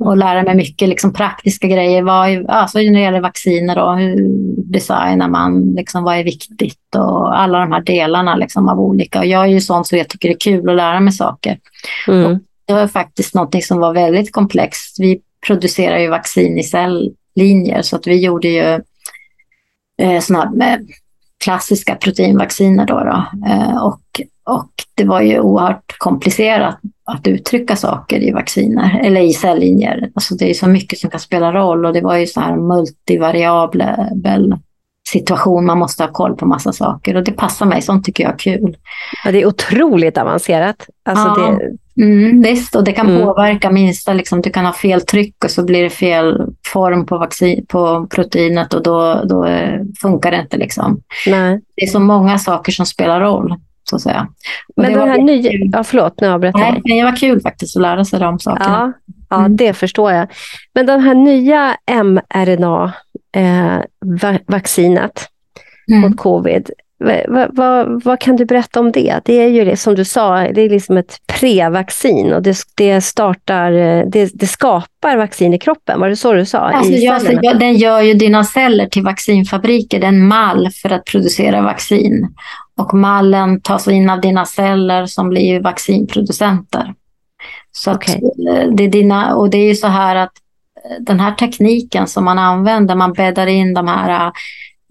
och lära mig mycket liksom, praktiska grejer. Vad, alltså, när det gäller vacciner, då, hur designar man, liksom, vad är viktigt och alla de här delarna liksom, av olika. Och jag är ju sån så jag tycker det är kul att lära mig saker. Mm. det var faktiskt något som var väldigt komplext. Vi producerar ju vaccin i celllinjer så att vi gjorde ju eh, såna här, klassiska proteinvacciner. Då, då. Eh, och, och det var ju oerhört komplicerat att uttrycka saker i vacciner eller i celllinjer. Alltså det är så mycket som kan spela roll och det var ju så här multivariabel situation. Man måste ha koll på massa saker och det passar mig. Sånt tycker jag är kul. Ja, det är otroligt avancerat. Alltså ja, det... mm, visst, och det kan mm. påverka minsta. Liksom, du kan ha fel tryck och så blir det fel form på, vaccin, på proteinet och då, då eh, funkar det inte. Liksom. Nej. Det är så många saker som spelar roll så att säga. Och Men den här nya... Ja, förlåt, nu avbröt jag Nej, det var kul faktiskt att lära sig de sakerna. Ja, ja mm. det förstår jag. Men den här nya mRNA-vaccinet eh, mm. mot covid, vad, vad, vad, kan du berätta om det? Det är ju som du sa, det är liksom ett prevaccin och det, det, startar, det, det, skapar vaccin i kroppen. Var det så du sa? Alltså, jag, den gör ju dina celler till vaccinfabriker, det är en mall för att producera vaccin. Och mallen tas in av dina celler som blir vaccinproducenter. Så okay. Eh, det är dina, och det är ju så här att eh, den här tekniken som man använder, man bäddar in de här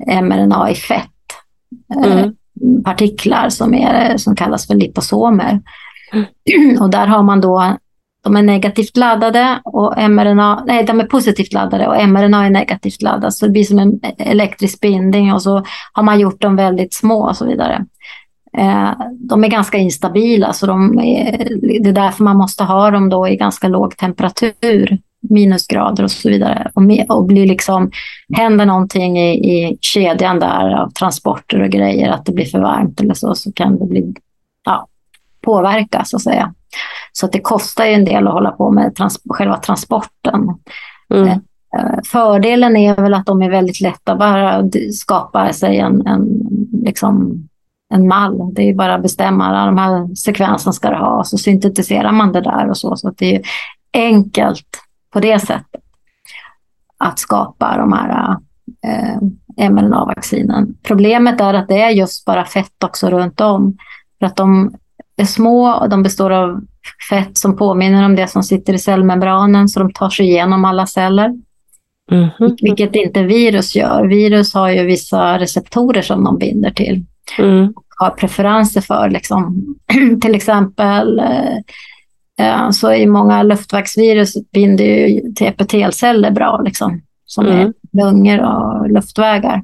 eh, mRNA i fett, mm. partiklar som, är, som kallas för liposomer. Mm. Och där har man då de är negativt laddade och mRNA, nej de är positivt laddade och mRNA är negativt laddad. Så det blir som en elektrisk bindning och så har man gjort dem väldigt små och så vidare. Eh, de är ganska instabila så de är, det är därför man måste ha dem då i ganska låg temperatur, minusgrader och så vidare. Och, och blir liksom, händer någonting i, i kedjan där av transporter och grejer, att det blir för varmt eller så, så kan det bli, ja, påverka så att säga. Så att det kostar ju en del att hålla på med trans själva transporten. Mm. Eh, fördelen är väl att de är väldigt lätta att bara skapa sig en, en, liksom, en mall. Det är bara att bestämma de här sekvensen ska det ha så syntetiserar man det där och så. Så det är enkelt på det sättet att skapa de här eh, mRNA-vaccinen. Problemet är att det är just bara fett också runt om. För att de är små och de består av fett som påminner om det som sitter i cellmembranen så de tar sig igenom alla celler. Mm -hmm. Vilket inte virus gör. Virus har ju vissa receptorer som de binder till. Mm. har preferenser för. Liksom. Till exempel eh, så är många luftvägsvirus binder ju till epitelceller bra, liksom, som mm. är lungor och luftvägar.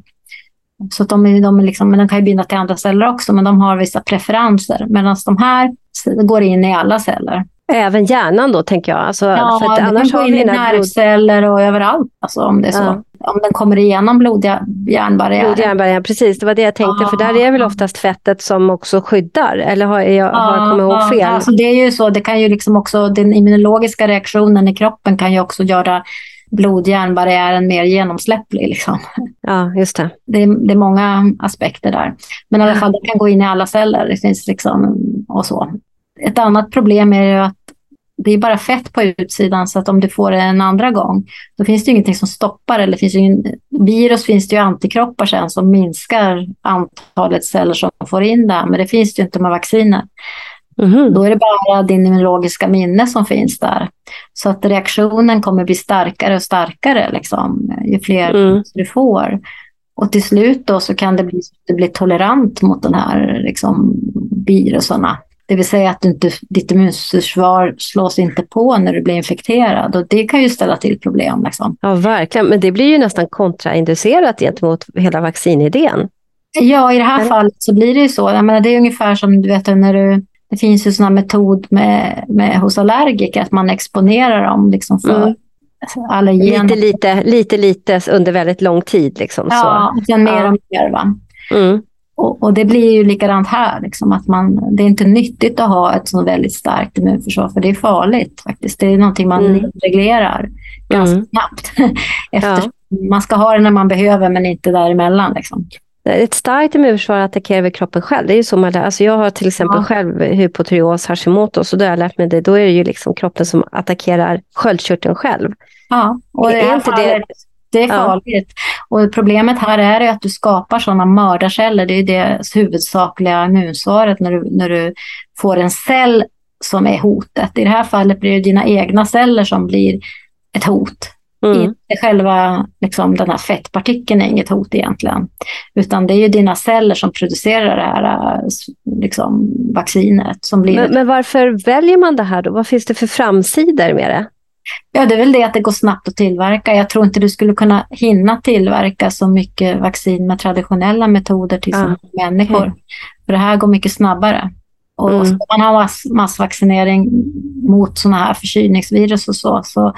Så de, är, de, är liksom, men de kan ju binda till andra celler också, men de har vissa preferenser. Medan de här går in i alla celler. Även hjärnan då, tänker jag. Alltså, ja, för att annars kan gå in i nervceller blod... och överallt, alltså, om det är så. Ja. Om den kommer igenom blodhjärnbarriären. Blodhjärnbarriären, precis. Det var det jag tänkte, ja. för där är väl oftast fettet som också skyddar? Eller har jag, ja, har jag kommit ihåg fel? Alltså, det är ju så, det kan ju liksom också, den immunologiska reaktionen i kroppen kan ju också göra blodhjärnbarriären mer genomsläpplig. Liksom. Ja, just det. Det är, det är många aspekter där. Men i alla fall, det kan gå in i alla celler. Det finns liksom, och så. Ett annat problem är ju att det är bara fett på utsidan så att om du får det en andra gång då finns det ingenting som stoppar. Eller finns ingen, virus finns det ju antikroppar sen som minskar antalet celler som får in det. Men det finns det ju inte med vacciner. Mm. Då är det bara din immunologiska minne som finns där. Så att reaktionen kommer bli starkare och starkare liksom, ju fler mm. du får. Och till slut då så kan det bli, det blir tolerant mot den här liksom, viruserna. Det vill säga att du inte, ditt immunförsvar slås inte på när du blir infekterad och det kan ju ställa till problem. Liksom. Ja, verkligen. Men det blir ju nästan kontrainducerat gentemot hela vaccinidén. Ja, i det här fallet så blir det ju så. Jag menar, det är ungefär som du vet när du det finns ju sån metod med, med, hos allergiker att man exponerar dem liksom för mm. allergener. Lite, lite, lite, lite under väldigt lång tid. Liksom, ja, så. och sen mer ja. och mer. Va? Mm. Och, och, det blir ju likadant här. Liksom, att man, det är inte nyttigt att ha ett så väldigt starkt immunförsvar, för det är farligt. faktiskt. Det är någonting man mm. reglerar ganska mm. snabbt. Eftersom ja. Man ska ha det när man behöver, men inte däremellan. Liksom. Ett starkt immunförsvar attackerar väl kroppen själv. Det är ju så man alltså jag har till exempel ja. själv hypotyreos Hashimoto, så då har jag lärt mig det. Då är det ju liksom kroppen som attackerar sköldkörteln själv. Ja, och det är, inte det... Det är farligt. Ja. Och problemet här är att du skapar sådana mördarceller. Det är det huvudsakliga immunsvaret när du, när du får en cell som är hotet. I det här fallet blir det dina egna celler som blir ett hot. Mm. Inte själva liksom, den här fettpartikeln är inget hot egentligen. Utan det är ju dina celler som producerar det här liksom, vaccinet. Som blir men, men varför väljer man det här då? Vad finns det för framsidor med det? Ja, det är väl det att det går snabbt att tillverka. Jag tror inte du skulle kunna hinna tillverka så mycket vaccin med traditionella metoder till ja. människor. Mm. För det här går mycket snabbare. Och mm. ska man ha mass, massvaccinering mot sådana här förkylningsvirus och så, så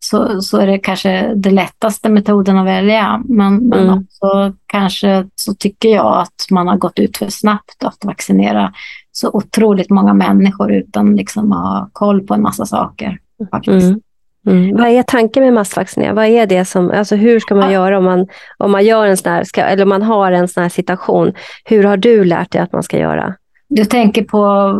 så, så är det kanske den lättaste metoden att välja. Men, men mm. också kanske så tycker jag att man har gått ut för snabbt att vaccinera så otroligt många människor utan liksom att ha koll på en massa saker. Mm. Mm. Vad är tanken med massvaccinering? Vad är det som, alltså hur ska man göra om man, om man gör en sån här, ska, eller om man har en sån här situation? Hur har du lärt dig att man ska göra? Du tänker på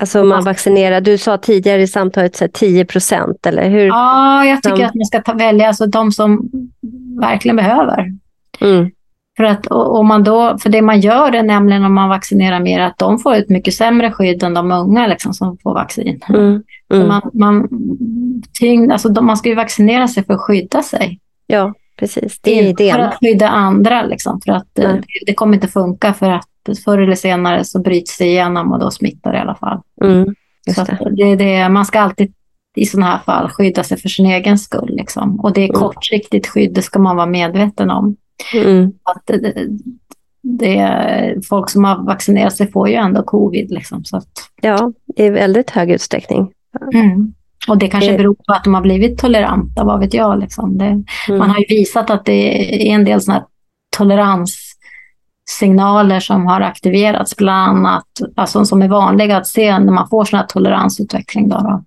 Alltså man vaccinerar, du sa tidigare i samtalet så 10 procent, eller hur? Ja, jag tycker som... att man ska ta, välja alltså de som verkligen behöver. Mm. För, att, och, man då, för det man gör är nämligen om man vaccinerar mer att de får ett mycket sämre skydd än de unga liksom, som får vaccin. Mm. Mm. Man, man, tyngd, alltså de, man ska ju vaccinera sig för att skydda sig. Ja, precis. Det är idén. För att skydda andra. Liksom, för att det, det kommer inte funka för att förr eller senare så bryts det igenom och då smittar det i alla fall. Mm, så det. Det, man ska alltid i sådana här fall skydda sig för sin egen skull. Liksom. Och det är mm. kortsiktigt skydd, det ska man vara medveten om. Mm. Att det, det, folk som har vaccinerat sig får ju ändå covid. Liksom, så att... Ja, i väldigt hög utsträckning. Mm. Och det kanske beror på att de har blivit toleranta, vad vet jag. Liksom. Det, mm. Man har ju visat att det är en del sådana tolerans signaler som har aktiverats, bland annat alltså som är vanliga att se när man får sån här toleransutveckling. Då, då.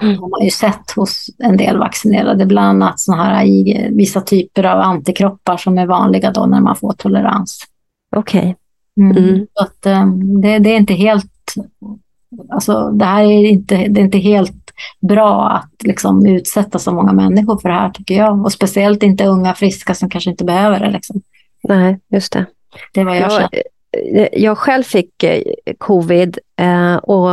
Mm. har man ju sett hos en del vaccinerade, bland annat såna här, i vissa typer av antikroppar som är vanliga då när man får tolerans. Okej. Okay. Mm. Mm. um, det, det, är inte helt... Alltså, det här är inte, det är inte helt bra att liksom, utsätta så många människor för det här, tycker jag. Och speciellt inte unga friska som kanske inte behöver det. Liksom. Nej, just det. Det var jag, jag eh, Jag själv fick eh, covid eh, och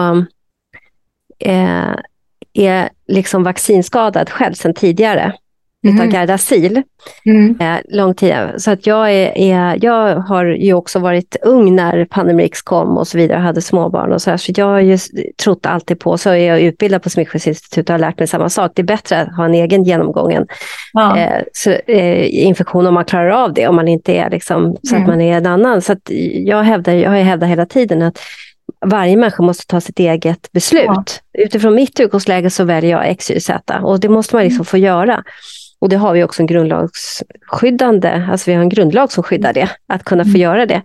är liksom vaccinskadad själv sedan tidigare. mm. utav Gardasil. Mm. Eh, lång tid. Så att jag, är, är, jag har ju också varit ung när Pandemrix kom och så vidare, hade småbarn och så här. Så jag har ju trott alltid på, så är jag utbildad på Smittskyddsinstitutet och har lärt mig samma sak. Det är bättre att ha en egen genomgång än ja. eh, så, eh, infektion om man klarar av det, om man inte är liksom, så mm. att man är en annan. Så jag, hävdar, jag hävdar hela tiden att varje människa måste ta sitt eget beslut. Ja. Utifrån mitt utgångsläge så väljer jag X, Y, Z och det måste man liksom mm. få göra. Och det har vi också en grundlagsskyddande, alltså vi har en grundlag som skyddar det, att kunna få mm. göra det.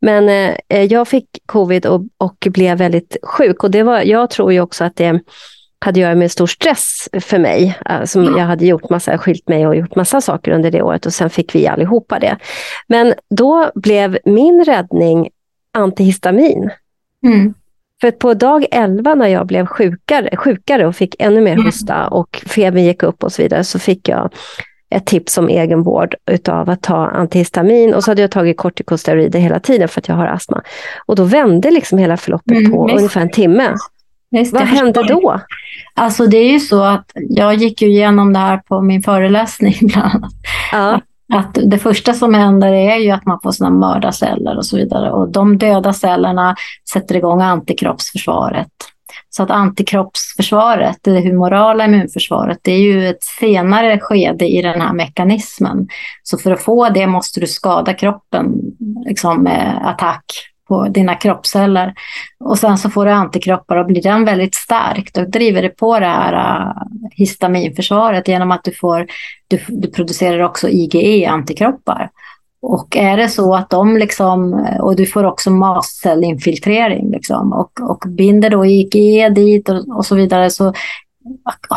Men eh, jag fick covid och, och, blev väldigt sjuk och det var, jag tror ju också att det hade att göra med stor stress för mig. Eh, som jag hade gjort massa, skilt mig och gjort massa saker under det året och sen fick vi allihopa det. Men då blev min räddning antihistamin. Mm. För på dag 11 när jag blev sjukare, sjukare och fick ännu mer mm. hosta och febern gick upp och så vidare så fick jag ett tips om egenvård utav att ta antihistamin och så hade jag tagit kortikosteroider hela tiden för att jag har astma. Och då vände liksom hela förloppet mm, på ungefär en timme. Vad hände då? Alltså det är ju så att jag gick ju igenom det här på min föreläsning bland annat. Ja att det första som händer är ju att man får sina mördarceller och så vidare. Och de döda cellerna sätter igång antikroppsförsvaret. Så att antikroppsförsvaret, det humorala immunförsvaret, det är ju ett senare skede i den här mekanismen. Så för att få det måste du skada kroppen liksom med attack på dina kroppsceller. Och sen så får du antikroppar och blir den väldigt stark, då driver det på det här äh, histaminförsvaret genom att du, får, du, du producerar också IgE-antikroppar. Och är det så att de liksom, äh, och du får också mastcellinfiltrering liksom, och, och binder då IgE dit och, och så vidare, så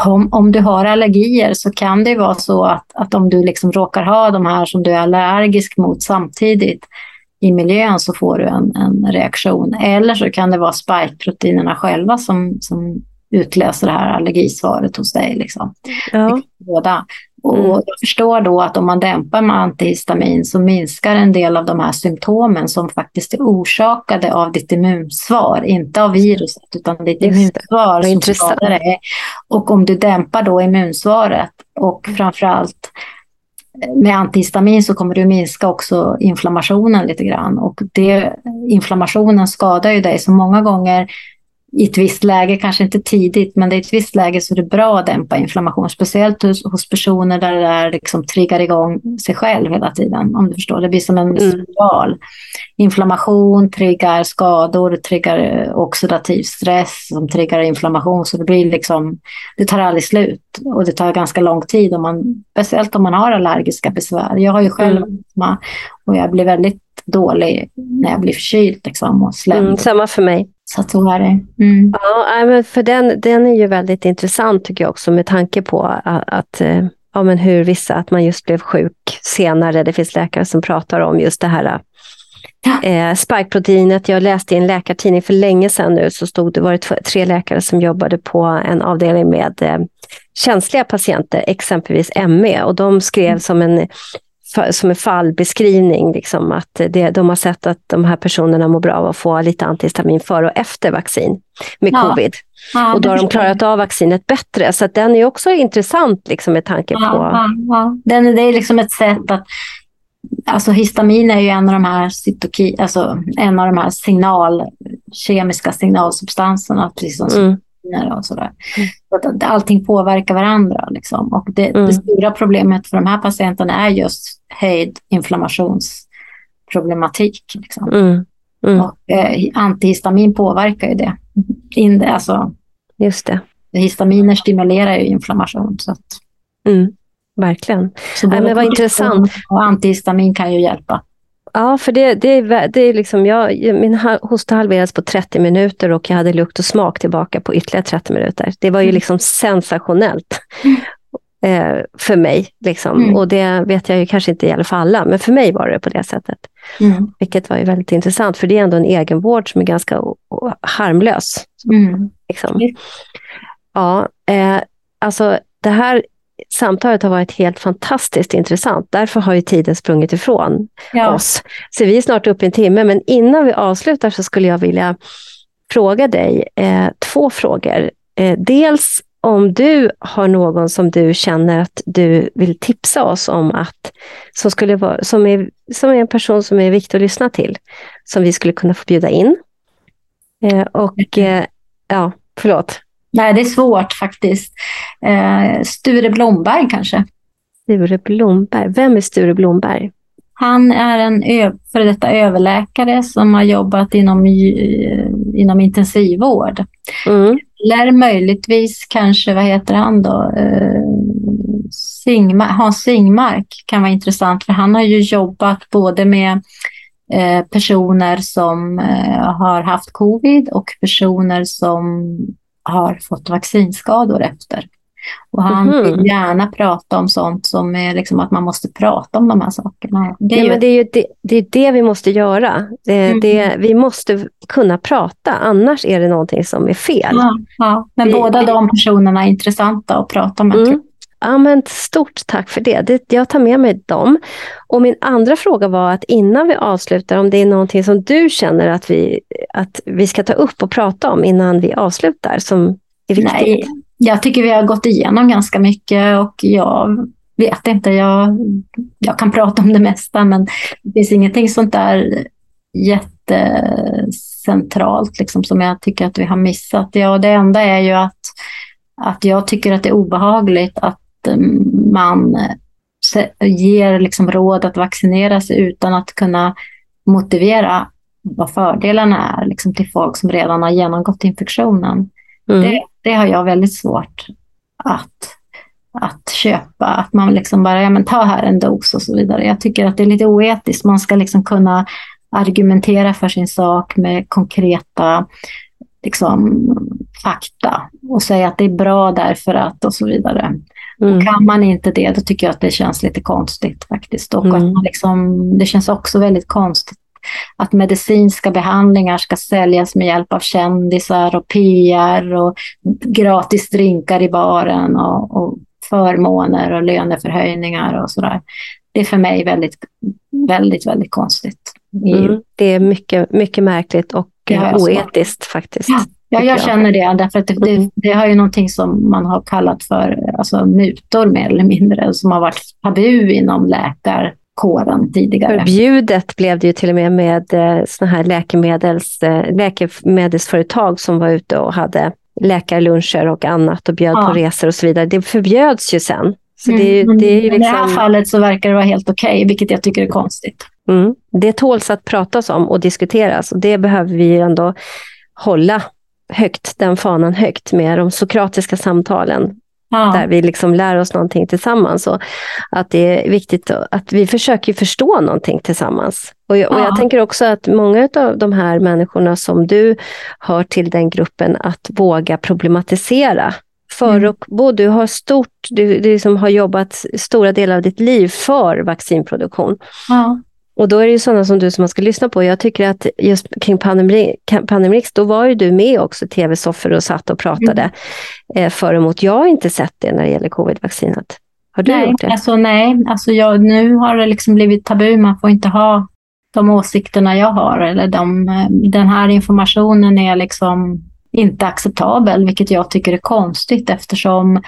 om, om, du har allergier så kan det vara så att, att om du liksom råkar ha de här som du är allergisk mot samtidigt, i miljön så får du en, en reaktion. Eller så kan det vara spikeproteinerna själva som, som utlöser det här allergisvaret hos dig. Liksom. Ja. Båda. Och mm. jag förstår då att om man dämpar med antihistamin så minskar en del av de här symptomen som faktiskt är orsakade av ditt immunsvar, inte av viruset utan ditt immunsvar som skadar dig. Och om du dämpar då immunsvaret och framförallt med antihistamin så kommer du minska också inflammationen lite grann. Och det, inflammationen skadar ju dig så många gånger i ett visst läge, kanske inte tidigt, men i ett visst läge så är det bra att dämpa inflammation, speciellt hos, hos personer där det där liksom triggar igång sig själv hela tiden, om du förstår. Det blir som en mm. spiral. Inflammation triggar skador, triggar oxidativ stress som triggar inflammation, så det blir liksom, det tar aldrig slut och det tar ganska lång tid, om man, speciellt om man har allergiska besvär. Jag har ju själv mm. och jag blir väldigt dålig när jag blir förkyld liksom, och slem. Mm, samma för mig. Så att så är det. Mm. Ja, men för den, den är ju väldigt intressant tycker jag också med tanke på att, att eh, ja, men hur vissa, att man just blev sjuk senare. Det finns läkare som pratar om just det här eh, spikeproteinet. Jag läste i en läkartidning för länge sedan nu så stod det var det tre läkare som jobbade på en avdelning med eh, känsliga patienter, exempelvis ME. Och de skrev mm. som en som en fallbeskrivning, liksom, att det, de har sett att de här personerna mår bra av att få lite antihistamin före och efter vaccin med ja. covid. Ja, och då har de klarat av vaccinet bättre. Så den är också intressant liksom, med tanke ja, på... Ja, Den, det är liksom ett sätt att... Alltså histamin är ju en av de här, cytoki, alltså, en av de här signal, kemiska signalsubstanserna, precis som mm och sådär. Mm. Så att allting påverkar varandra. Liksom. Och det, mm. det, stora problemet för de här patienterna är just höjd inflammationsproblematik. Liksom. Mm. Mm. Och, eh, antihistamin påverkar ju det. In, alltså, just det. Histaminer stimulerar ju inflammation. Så att, mm. Verkligen. Så Nej, men vad intressant. Och antihistamin kan ju hjälpa. Ja, för det, det, det är liksom, jag, min hosta halverades på 30 minuter och jag hade lukt och smak tillbaka på ytterligare 30 minuter. Det var ju mm. liksom sensationellt eh, för mig. Liksom. Mm. Och det vet jag ju kanske inte gäller för alla, men för mig var det på det sättet. Mm. Vilket var ju väldigt intressant, för det är ändå en egenvård som är ganska harmlös. Mm. Liksom. Ja, eh, alltså det här samtalet har varit helt fantastiskt intressant. Därför har ju tiden sprungit ifrån ja. oss. Så vi är snart uppe i en timme, men innan vi avslutar så skulle jag vilja fråga dig eh, två frågor. Eh, dels om du har någon som du känner att du vill tipsa oss om att som, skulle vara, som, är, som är en person som är viktig att lyssna till, som vi skulle kunna få bjuda in. Eh, och eh, ja, förlåt. Nej, det är svårt faktiskt. Eh, Sture Blomberg kanske. Sture Blomberg. Vem är Sture Blomberg? Han är en före detta överläkare som har jobbat inom, inom intensivvård. Mm. Eller möjligtvis kanske, vad heter han då? Eh, Singmark, Hans Singmark kan vara intressant för han har ju jobbat både med eh, personer som eh, har haft covid och personer som har fått vaccinskador efter. Och han mm. vill gärna prata om sånt som är liksom att man måste prata om de här sakerna. Det är, ja, ju... men det, är ju det, det, är det vi måste göra. Det, mm. det, vi måste kunna prata, annars är det någonting som är fel. Ja, ja. Men vi, båda de personerna är intressanta att prata med. Mm. Ja, men stort tack för det. det. Jag tar med mig dem. Och min andra fråga var att innan vi avslutar, om det är någonting som du känner att vi, att vi ska ta upp och prata om innan vi avslutar som är viktigt? Nej, jag tycker vi har gått igenom ganska mycket och jag vet inte, jag, jag kan prata om det mesta men det finns ingenting sånt där jättecentralt liksom, som jag tycker att vi har missat. Ja, det enda är ju att, att jag tycker att det är obehagligt att eh, man ger liksom råd att vaccinera sig utan att kunna motivera vad fördelarna är liksom till folk som redan har genomgått infektionen. Mm. Det, det, har jag väldigt svårt att, att köpa. Att man liksom bara, ja men ta här en dos och så vidare. Jag tycker att det är lite oetiskt. Man ska liksom kunna argumentera för sin sak med konkreta liksom, fakta och säga att det är bra därför att och så vidare. Mm. Och kan man inte det, då tycker jag att det känns lite konstigt faktiskt. Och mm. att man liksom, det känns också väldigt konstigt att medicinska behandlingar ska säljas med hjälp av kändisar och PR och gratis drinkar i baren och, och förmåner och löneförhöjningar och sådär. Det är för mig väldigt, väldigt, väldigt konstigt. Mm, det är mycket, mycket märkligt och oetiskt faktiskt. Ja. Ja, jag känner det, därför att det, det, mm. det, har ju någonting som man har kallat för alltså, mutor mer eller mindre, som har varit tabu inom läkarkåren tidigare. Förbjudet blev det ju till och med med eh, såna här läkemedels, eh, läkemedelsföretag som var ute och hade läkarluncher och annat och bjöd ja. på resor och så vidare. Det förbjöds ju sen. Så mm. det, det är liksom... I det här liksom- fallet så verkar det vara helt okej, okay, vilket jag tycker är konstigt. Mm. Det tåls att pratas om och diskuteras och det behöver vi ändå hålla högt, den fanan högt med de sokratiska samtalen. Ja. Där vi liksom lär oss någonting tillsammans. Och att det är viktigt att vi försöker förstå någonting tillsammans. Och jag, ja. och jag tänker också att många av de här människorna som du hör till den gruppen, att våga problematisera. För mm. du har stort, du, du liksom har jobbat stora delar av ditt liv för vaccinproduktion. Ja. Och då är det ju sådana som du som man ska lyssna på. Jag tycker att just kring Pandemrix, då var ju du med också i tv-soffor och satt och pratade mm. eh, för och emot. Jag har inte sett det när det gäller covid-vaccinet. Har du nej, gjort det? Alltså, nej, alltså jag, nu har det liksom blivit tabu. Man får inte ha de åsikterna jag har. Eller de, eh, den här informationen är liksom inte acceptabel, vilket jag tycker är konstigt eftersom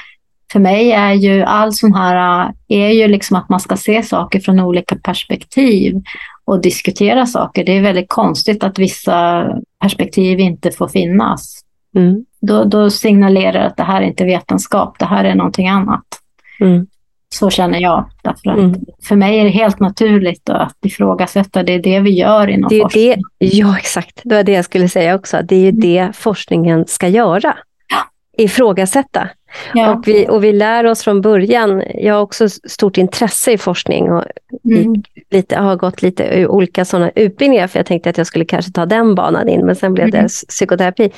för mig är ju all sån här, är ju liksom att man ska se saker från olika perspektiv och diskutera saker. Det är väldigt konstigt att vissa perspektiv inte får finnas. Mm. Då, då signalerar att det här är inte vetenskap, det här är någonting annat. Mm. Så känner jag. Därför mm. För mig är det helt naturligt att ifrågasätta. Det är det vi gör inom det är forskning. Det, ja, exakt. Det var det jag skulle säga också. Det är mm. det forskningen ska göra. Ja. Ifrågasätta. Ja. Och, vi, och vi lär oss från början. Jag har också stort intresse i forskning och mm. lite, har gått lite olika sådana utbildningar för jag tänkte att jag skulle kanske ta den banan in men sen blev mm. det psykoterapi.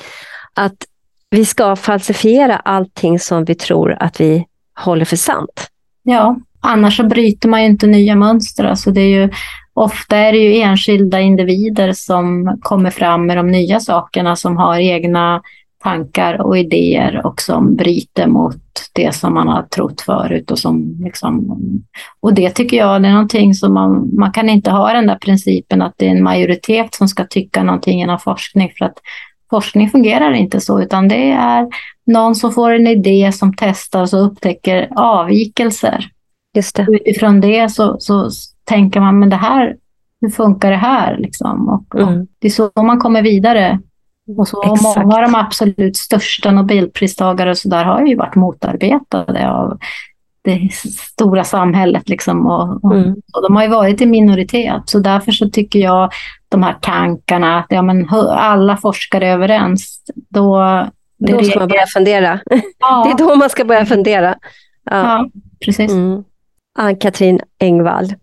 Att vi ska falsifiera allting som vi tror att vi håller för sant. Ja, annars så bryter man ju inte nya mönster. Alltså det är ju, ofta är det ju enskilda individer som kommer fram med de nya sakerna som har egna tankar och idéer och som bryter mot det som man har trott förut. Och, som liksom, och det tycker jag är någonting som man, man kan inte ha den där principen att det är en majoritet som ska tycka någonting inom forskning för att forskning fungerar inte så, utan det är någon som får en idé som testas och upptäcker avvikelser. Just det. Utifrån det så, så tänker man, men det här, hur funkar det här? Liksom? Och, mm. och det är så man kommer vidare. Och så Exakt. många av de absolut största Nobelpristagare så där har ju varit motarbetade av det stora samhället. Liksom, och, och, mm. och, de har ju varit i minoritet. Så därför så tycker jag de här tankarna, att ja, men, alla forskare är överens. Då, då ska man börja fundera. Ja. Det är då man ska börja fundera. Ja, ja precis. Mm. Ann-Katrin Engvall.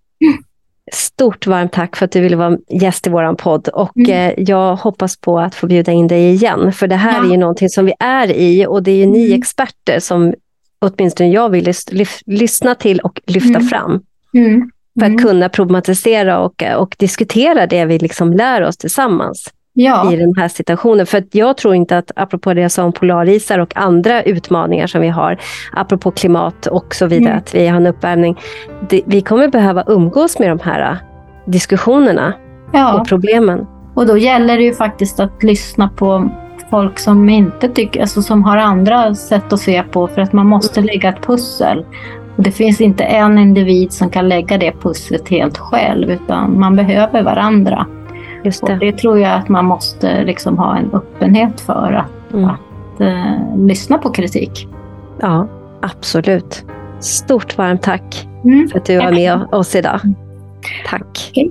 Mm. Stort varmt tack för att du ville vara gäst i vår podd och mm. eh, jag hoppas på att få bjuda in dig igen. För det här ja. är ju någonting som vi är i och det är ju ni mm. experter som åtminstone jag vill lys lyssna till och lyfta mm. fram. Mm. För att kunna problematisera och, och diskutera det vi liksom lär oss tillsammans ja. i den här situationen. För jag tror inte att, apropå det jag sa om polarisar och andra utmaningar som vi har, apropå klimat och så vidare, mm. att vi har en uppvärmning. Det, vi kommer behöva umgås med de här diskussionerna ja. och problemen. Och då gäller det ju faktiskt att lyssna på folk som inte tycker, alltså som har andra sätt att se på för att man måste lägga ett pussel. Och det finns inte en individ som kan lägga det pusslet helt själv utan man behöver varandra. Just det. Och det tror jag att man måste liksom ha en öppenhet för att, mm. att uh, lyssna på kritik. Ja, absolut. Stort varmt tack mm. för att du var med oss idag. Tack. Okay.